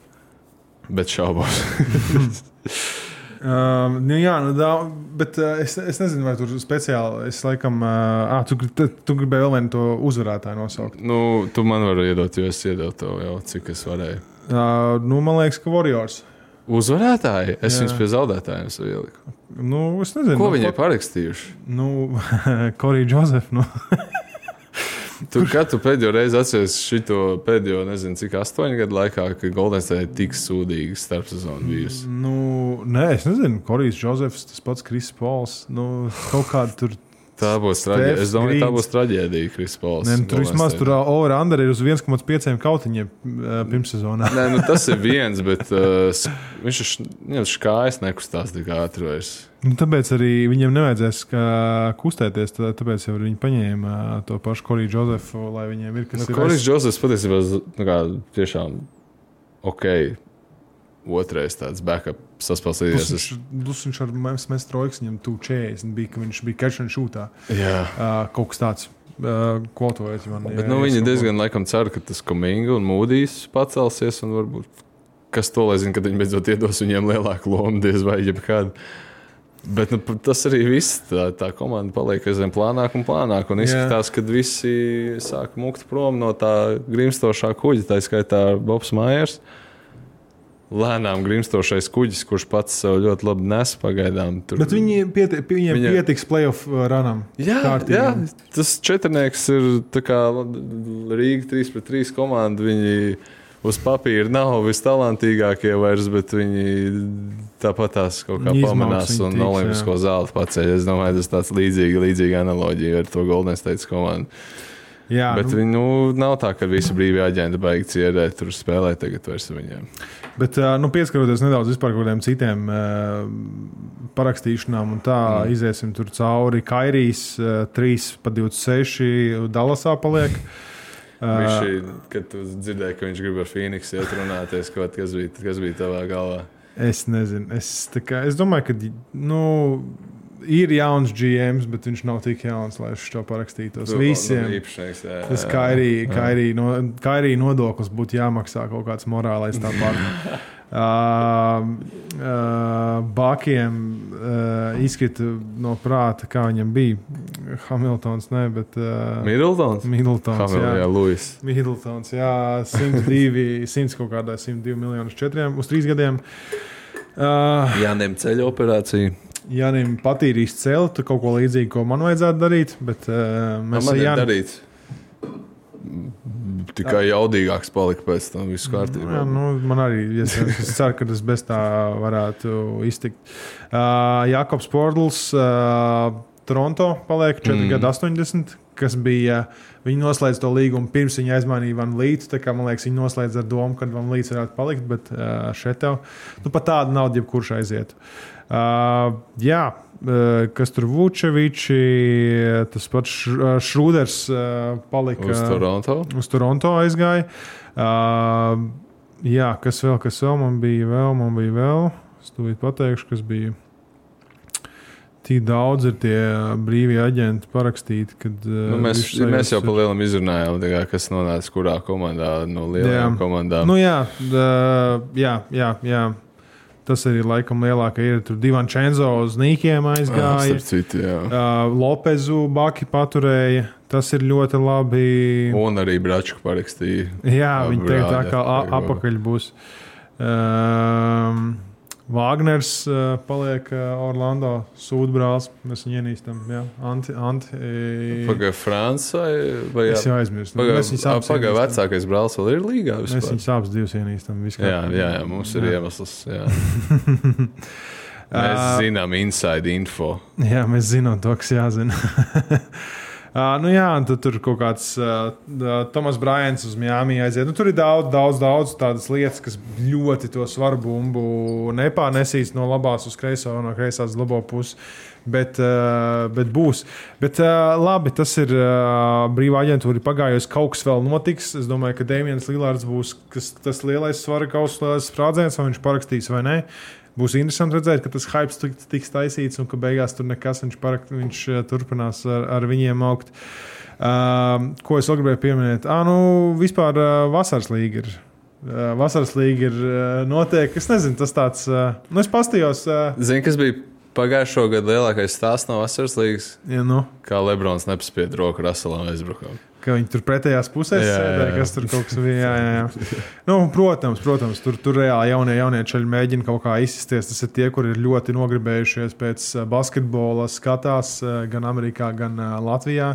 Bet šaubos. (laughs) Um, nu, jā, nu, da, bet uh, es, es nezinu, vai tur speciāli. Es laikam, uh, ah, tu, tu, tu gribēji vēl vienu to uzvarētāju nosaukt. nu, tu man vari iedot, jo es iedevu to jau, cik es varēju. Uh, nu, man liekas, ka Warriors. Uzvarētāji? Es Jā. viņus pie zaudētājiem ieliku. Nu, es nezinu, Ko nu, viņi ir parakstījuši? Nu, (laughs) Korija Džozefa. Nu. (laughs) Tu katru pēdējo reizi atceries šo pēdējo, nezinu, cik astoņu gadu laikā, kad Goldens ir tik sūdīgi starpsezonu bijusi. Nu, nē, es nezinu, Korijs Džozefs, tas pats Kris Pols. Nu, kaut kāda tur. Tā būs traģēdija. Es domāju, tā Grīns. būs traģēdija, Kris Pols. Nē, nu, tur vismaz tā- tur over-under ir uz 1,5 kautiņiem uh, pirmssezonā. Nē, nu, tas ir viens, bet uh, viņš ir viņam kājas nekustās tik ātri vairs. Nu, tāpēc arī viņam nevajadzēs kā, kustēties. tā- Tāpēc jau viņi paņēma uh, to pašu Koriju Josefu, lai viņiem ir kas Nu, ir Koris aiz- Džozefs patiesībā nu, kā, tiešām ok. Otrais tāds backup Plus saspēlējies. Viņš, plus viņš ar mums mēs trojkas viņam 240 bija, ka viņš bija catch and shootā. Jā. Uh, kaut kas tāds. Uh, Kvotojiet man. Bet nu, viņi diezgan laikam cer, ka tas kominga un mūdīs pacelsies. Un varbūt kas to lai zina, kad viņi beidzot iedos viņiem lielāku lomu, diez vai jebkādu. Bet nu, tas arī viss. Tā, tā komanda paliek aizvien plānāk un plānāk. Un izskatās, ka visi sāk mukt prom no tā grimstošā kuģa, tā skaitā Bobs Maiers. Lēnām grimstošais kuģis, kurš pats sev ļoti labi nes pagaidām. Tur... Bet viņi pieti, viņiem Viņa- pietiks playoff uh, runam. Jā, Kārtīgi. jā, tas četrnieks ir Rīga 3 pret 3 komanda. Viņi uz papīra nav vistalantīgākie vairs, bet viņi tāpat tās kaut kā pamanās un tiks, olimpisko zeltu paceļ. Es domāju, tas tāds līdzīgi, līdzīga analoģija ar to Golden State komandu. jā Bet nu, viņi nu, nav tā, ka visi brīvie aģenti baigi ciedēt, tur spēlē tagad vairs ar viņiem. Bet, nu, pieskaroties nedaudz vispār kaut kādiem citiem parakstīšanām, un tā mm. iziesim tur cauri. Kairijas 3 pa 26 Dallasā paliek. (laughs) Viņš, kad tu dzirdēji, ka viņš grib ar Phoenix iet runāties, kaut kas bija, kas bija tavā galvā. Es nezinu. Es, kā, es domāju, ka nu, ir jauns GMs, bet viņš nav tik jauns, lai viņš to parakstītos. Visiem. Nu, īpašnieks, jā, Tas jā. kā arī, kā arī, no, kā arī nodoklis būtu jāmaksā kaut kāds morālais tāpat. Uh, uh, Bakiem uh, izkrita no prāta, kā viņam bija. Hamiltons, ne, bet uh, Middletons? Middletons. Hamilton, jā, Jā, Luis. Middletons, jā 102, 100 kaut kādā 102 miljonus četriem uz trīs gadiem. Uh, Jāņem ceļa operācija. Janim patīrīs celt kaut ko līdzīgu, ko man vajadzētu darīt, bet uh, mēs Man ir Jāni- darīts. Tikai jaudīgāks palika pēc tam, viss kārtībā. Jā, nu, man arī es, es ceru, ka tas bez tā varētu iztikt. Uh, Jakobs Portals, uh, Toronto paliek 4 mm. gadi 80, kas bija. Viņi noslēdz to līgumu pirms viņi aizmainīja Van Lītu. Man liekas, viņi noslēdz ar domu, ka Van Līts varētu palikt, bet uh, šeit tev nu, pat tāda nauda, jebkurš aiziet. Uh, jā, uh, kas tur Vučeviči, tas pats uh, Šrūders uh, palika Uz Toronto. uz Toronto aizgāja. Uh, jā, kas vēl, kas vēl man bija? Vēl, man bija vēl. Es tūlīt pateikšu, kas bija. Tik daudz ir tie brīvie aģenti parakstīti. Kad, uh, Nu, mēs, mēs jau pa lielam izrunājām, kā, kas nonāca kurā komandā no lielajām Jā. komandām. Nu, jā, uh, jā, jā, jā. Tas arī laikam lielākais ir. Tur divi Čenzo uz nīkiem Ah, aizgāja. starp citu, jā. Uh, Lopezu Baki paturēja. Tas ir ļoti labi. Un arī Bračku parakstīja. Jā, Labi, viņi teica, tā kā apakaļ būs. Um, Vāgners uh, paliek uh, Orlando sūdbrālis. Mēs viņu ienīstam. Jā, anti, anti, e, Pagaidā Francai. Vai es jau aizmirsu. Mēs Pagaidā ienīstam. vecākais brālis vēl ir līgā. Mēs vispār? viņus abus divus ienīstam. Jā, jā, jā, mums ir Jā. iemesls. Jā. (laughs) Mēs zinām inside info. (laughs) Jā, mēs zinām to, kas jāzina. (laughs) Uh, nu jā, un tur kaut kāds uh, Tomas Brāns uz Miami aiziet. Nu, tur ir daudz, daudz, daudz tādas lietas, kas ļoti to svaru bumbu nepārnesīs no labās uz kreiso, no kreisās uz labo pusi. Bet, uh, bet būs. Bet, uh, labi, tas ir uh, brīvā aģentūra. Pagājusi kaut kas vēl notiks. Es domāju, ka Dēmons Lillards būs kas, tas lielais svara kausa, lielais sprādziens, vai viņš parakstīs vai nē. Būs interesanti redzēt, ka tas hype tiks, tiks taisīts un ka beigās tur nekas viņš, parak, viņš eh, turpinās ar, ar viņiem augt. Uh, ko es vēl gribēju pieminēt? Ah, nu, vispār uh, vasaras līga ir. Uh, vasaras līga ir uh, notiek. Es nezinu, tas tāds. Uh, nu, es pastījos. Uh, Zini, kas bija pagājušo gadu lielākais stāsts no vasaras līgas? ja, nu, Kā Lebrons nepaspēja roku Raselam aizbrukam. Ka viņi tur pretējās pusēs sēdēja, kas tur kaut kas bija. Jā, jā, jā. Nu, protams, protams, tur, tur reāli jaunie, jaunie čaļi mēģina kaut kā izsisties. Tas ir tie, kuri ir ļoti nogribējušies pēc uh, basketbola, skatās uh, gan Amerikā, gan uh, Latvijā.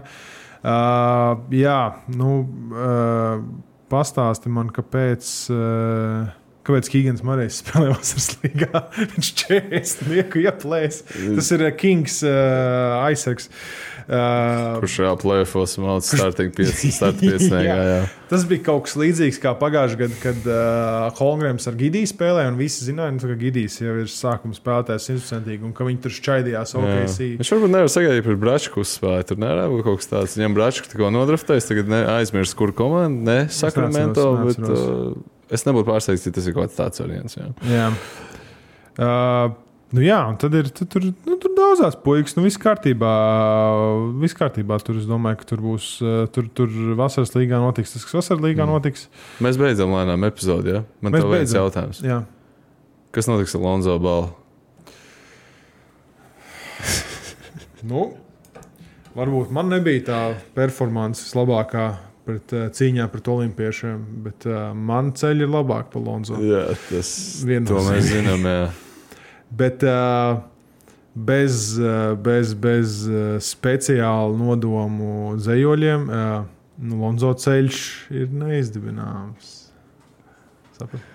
Uh, jā, nu, uh, pastāsti man, kāpēc. Uh, Kāpēc Kīgans Marijs spēlē vasaras līgā? (laughs) Viņš 40 (laughs) nieku ieplēs. Tas ir Kings uh, aizsargs. Uh, Kurš jau plēfos mācīt starting pieci, (laughs) start pieciniekā, jā. Tas bija kaut kas līdzīgs kā pagājušajā gadā, kad uh, Holmgrams ar Gidiju spēlēja, un visi zināja, nu, ka Gidijs jau ir sākuma spēlētājs simtprocentīgi, un ka viņi tur šķaidījās OKC. Jā. Viņš varbūt nevar sagaidīt par Bračku uzspēju. Tur nevar būt kaut kas tāds. Viņam Bračku tikko nodraftējis, tagad ne, aizmirst, kur komanda, ne Sakramento, bet uh, es nebūtu pārsteigts, ja tas ir kaut kāds tāds variants. Jā. Jā. Uh, nu jā, un tad ir tad tur, nu, tur daudzās puikas. Nu, viss kārtībā. Viss kārtībā. Tur es domāju, ka tur būs. uh, Tur, tur vasaras līgā notiks tas, kas vasaras līgā notiks. Mēs beidzam lēnām epizodi. Ja? Man Mēs te viens beidzam. jautājums. Jā. Kas notiks ar Lonzo Balu? (laughs) Nu, varbūt man nebija tā performance labākā pret, uh, cīņā pret olimpiešiem, bet uh, man ceļi ir labāki par Lonzo. Jā, tas Viennozīmīgi. to mēs zinām. Jā. Bet uh, bez, bez, bez speciāla nodomu zemoļiem, uh, nu, Lonzo ceļš ir neizdibināms. Saprat?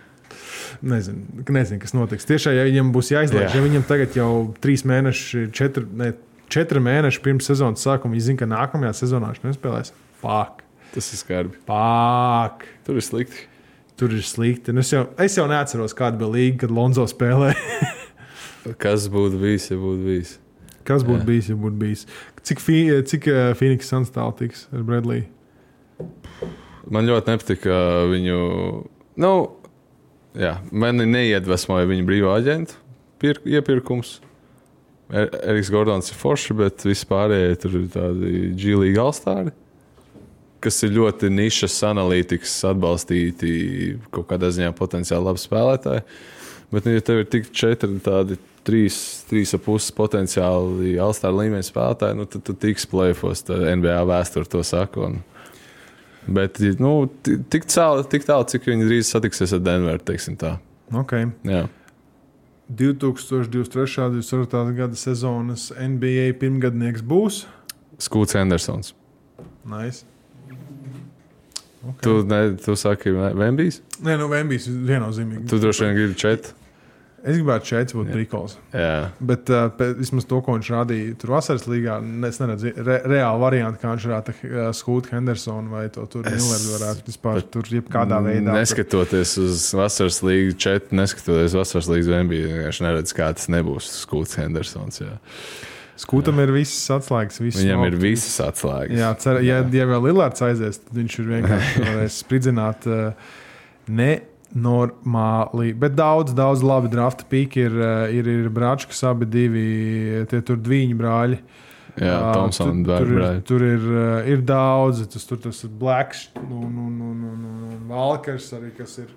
Nezinu, nezinu, kas notiks. Tiešām, ja viņam būs jāizlaiž, Jā. ja viņam tagad jau trīs mēneši, četri, ne, četri mēneši pirms sezonas sākuma, viņi zina, ka nākamajā sezonā viņš nespēlēs. Pāk, Tas ir skarbi. pāk. Tur ir slikti. Tur ir slikti. Nu, es, jau, es jau neatceros, kāda bija līga, kad Lonzo spēlēja. (laughs) Kas būtu bijis, ja būtu bijis? Kas būtu bijis, ja būtu bijis? Cik, fi, cik uh, Phoenix Suns tālu tiks ar Bradley? Man ļoti nepatika viņu. Nu, jā, mani neiedvesmoja viņa brīvā aģenta pir, iepirkums. Er, Eriks Gordons ir foršs, bet vispārējie tur ir tādi džīlīgi alstāri, kas ir ļoti nišas analītikas atbalstīti, kaut kādā ziņā potenciāli labi spēlētāji. Bet, nu, ja tev ir tik četri tādi trīs, trīs ap puses potenciāli alstāra līmeņa spēlētāji, nu, tad tu tiks plēfos. NBA vēsture to saka. Un, Bet nu, ti- tik tālu, tik tālu, cik viņi drīz satiksies ar Denveru. teiksim tā. Okay. Jā. 2023. un 2024. gada sezonas NBA pirmgadnieks būs. Skūts Hendersons. Nice. Okay. Tu, ne, tu saki, Vembijs? Nē, nu, Vembijs viennozīmīgi. Tu droši vien gribi četri. Es gribētu šeit būt brīvs. Jā, Bet uh, pēc, vismaz to, ko viņš rādīja tur vasaras līgā, ne- es neredzu re, reāli variantu, kā viņš varētu uh, skūt Hendersonu vai to tur Es- Milleru varētu vispār tur jebkādā veidā. Neskatoties uz vasaras līniju, četri, neskatoties uz vasaras līniju Vembiju, vienkārši neredz, kā tas nebūs Skūts Hendersons. Jā. Skūtam ir visas atslēgas. Visas Viņam ir opti- visas atslēgas. Jā, cer, ja, ja vēl Lillards aizies, tad viņš ir vienkārši (laughs) spridzināt uh, nenormāli. Bet daudz, daudz labi drafta pīki ir, uh, ir, ir brāčkas, abi divi tie tur divi brāļi. Jā, Ā, Thompson, tur, tur, ir, tur ir, uh, ir daudz, tas tur tas ir Blacks un, un, un, un, un Valkers arī, kas ir.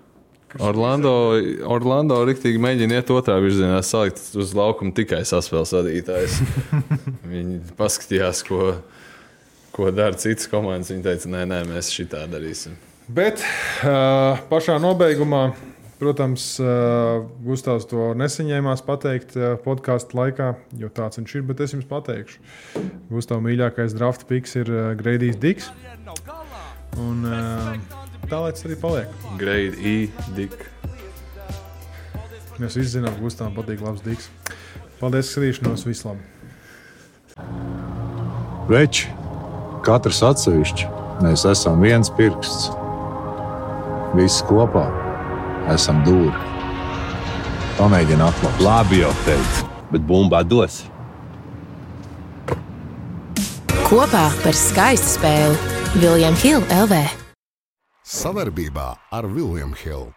kas ir- Orlando, Orlando rīktīgi mēģina iet otrā virzienā, salikt uz laukuma tikai saspēles vadītājs. (laughs) Viņi paskatījās, ko, ko dara citas komandas. Viņi teica, nē, nē, mēs šitā darīsim. Bet uh, pašā nobeigumā, protams, uh, Gustavs to nesaņēmās pateikt uh, podkāstu laikā, jo tāds viņš ir. Bet es jums pateikšu, Gustavs mīļākais drafta piks ir uh, Greidijs Diks. Un uh, tā lai tas arī paliek. Grade E, Dick. Mēs visi zinām, ka Gustavam patīk labs Diks. Paldies, ka skatīšanos, vislabāk! Veči, katrs atsevišķi, mēs esam viens pirksts. Visi kopā esam dūri. Pamēģini atklāt. Labi jau teicu, bet bumbā dos. Kopā par skaistu spēli Viljams Hilde LV. Savarbībā ar Vilniņu Hildu.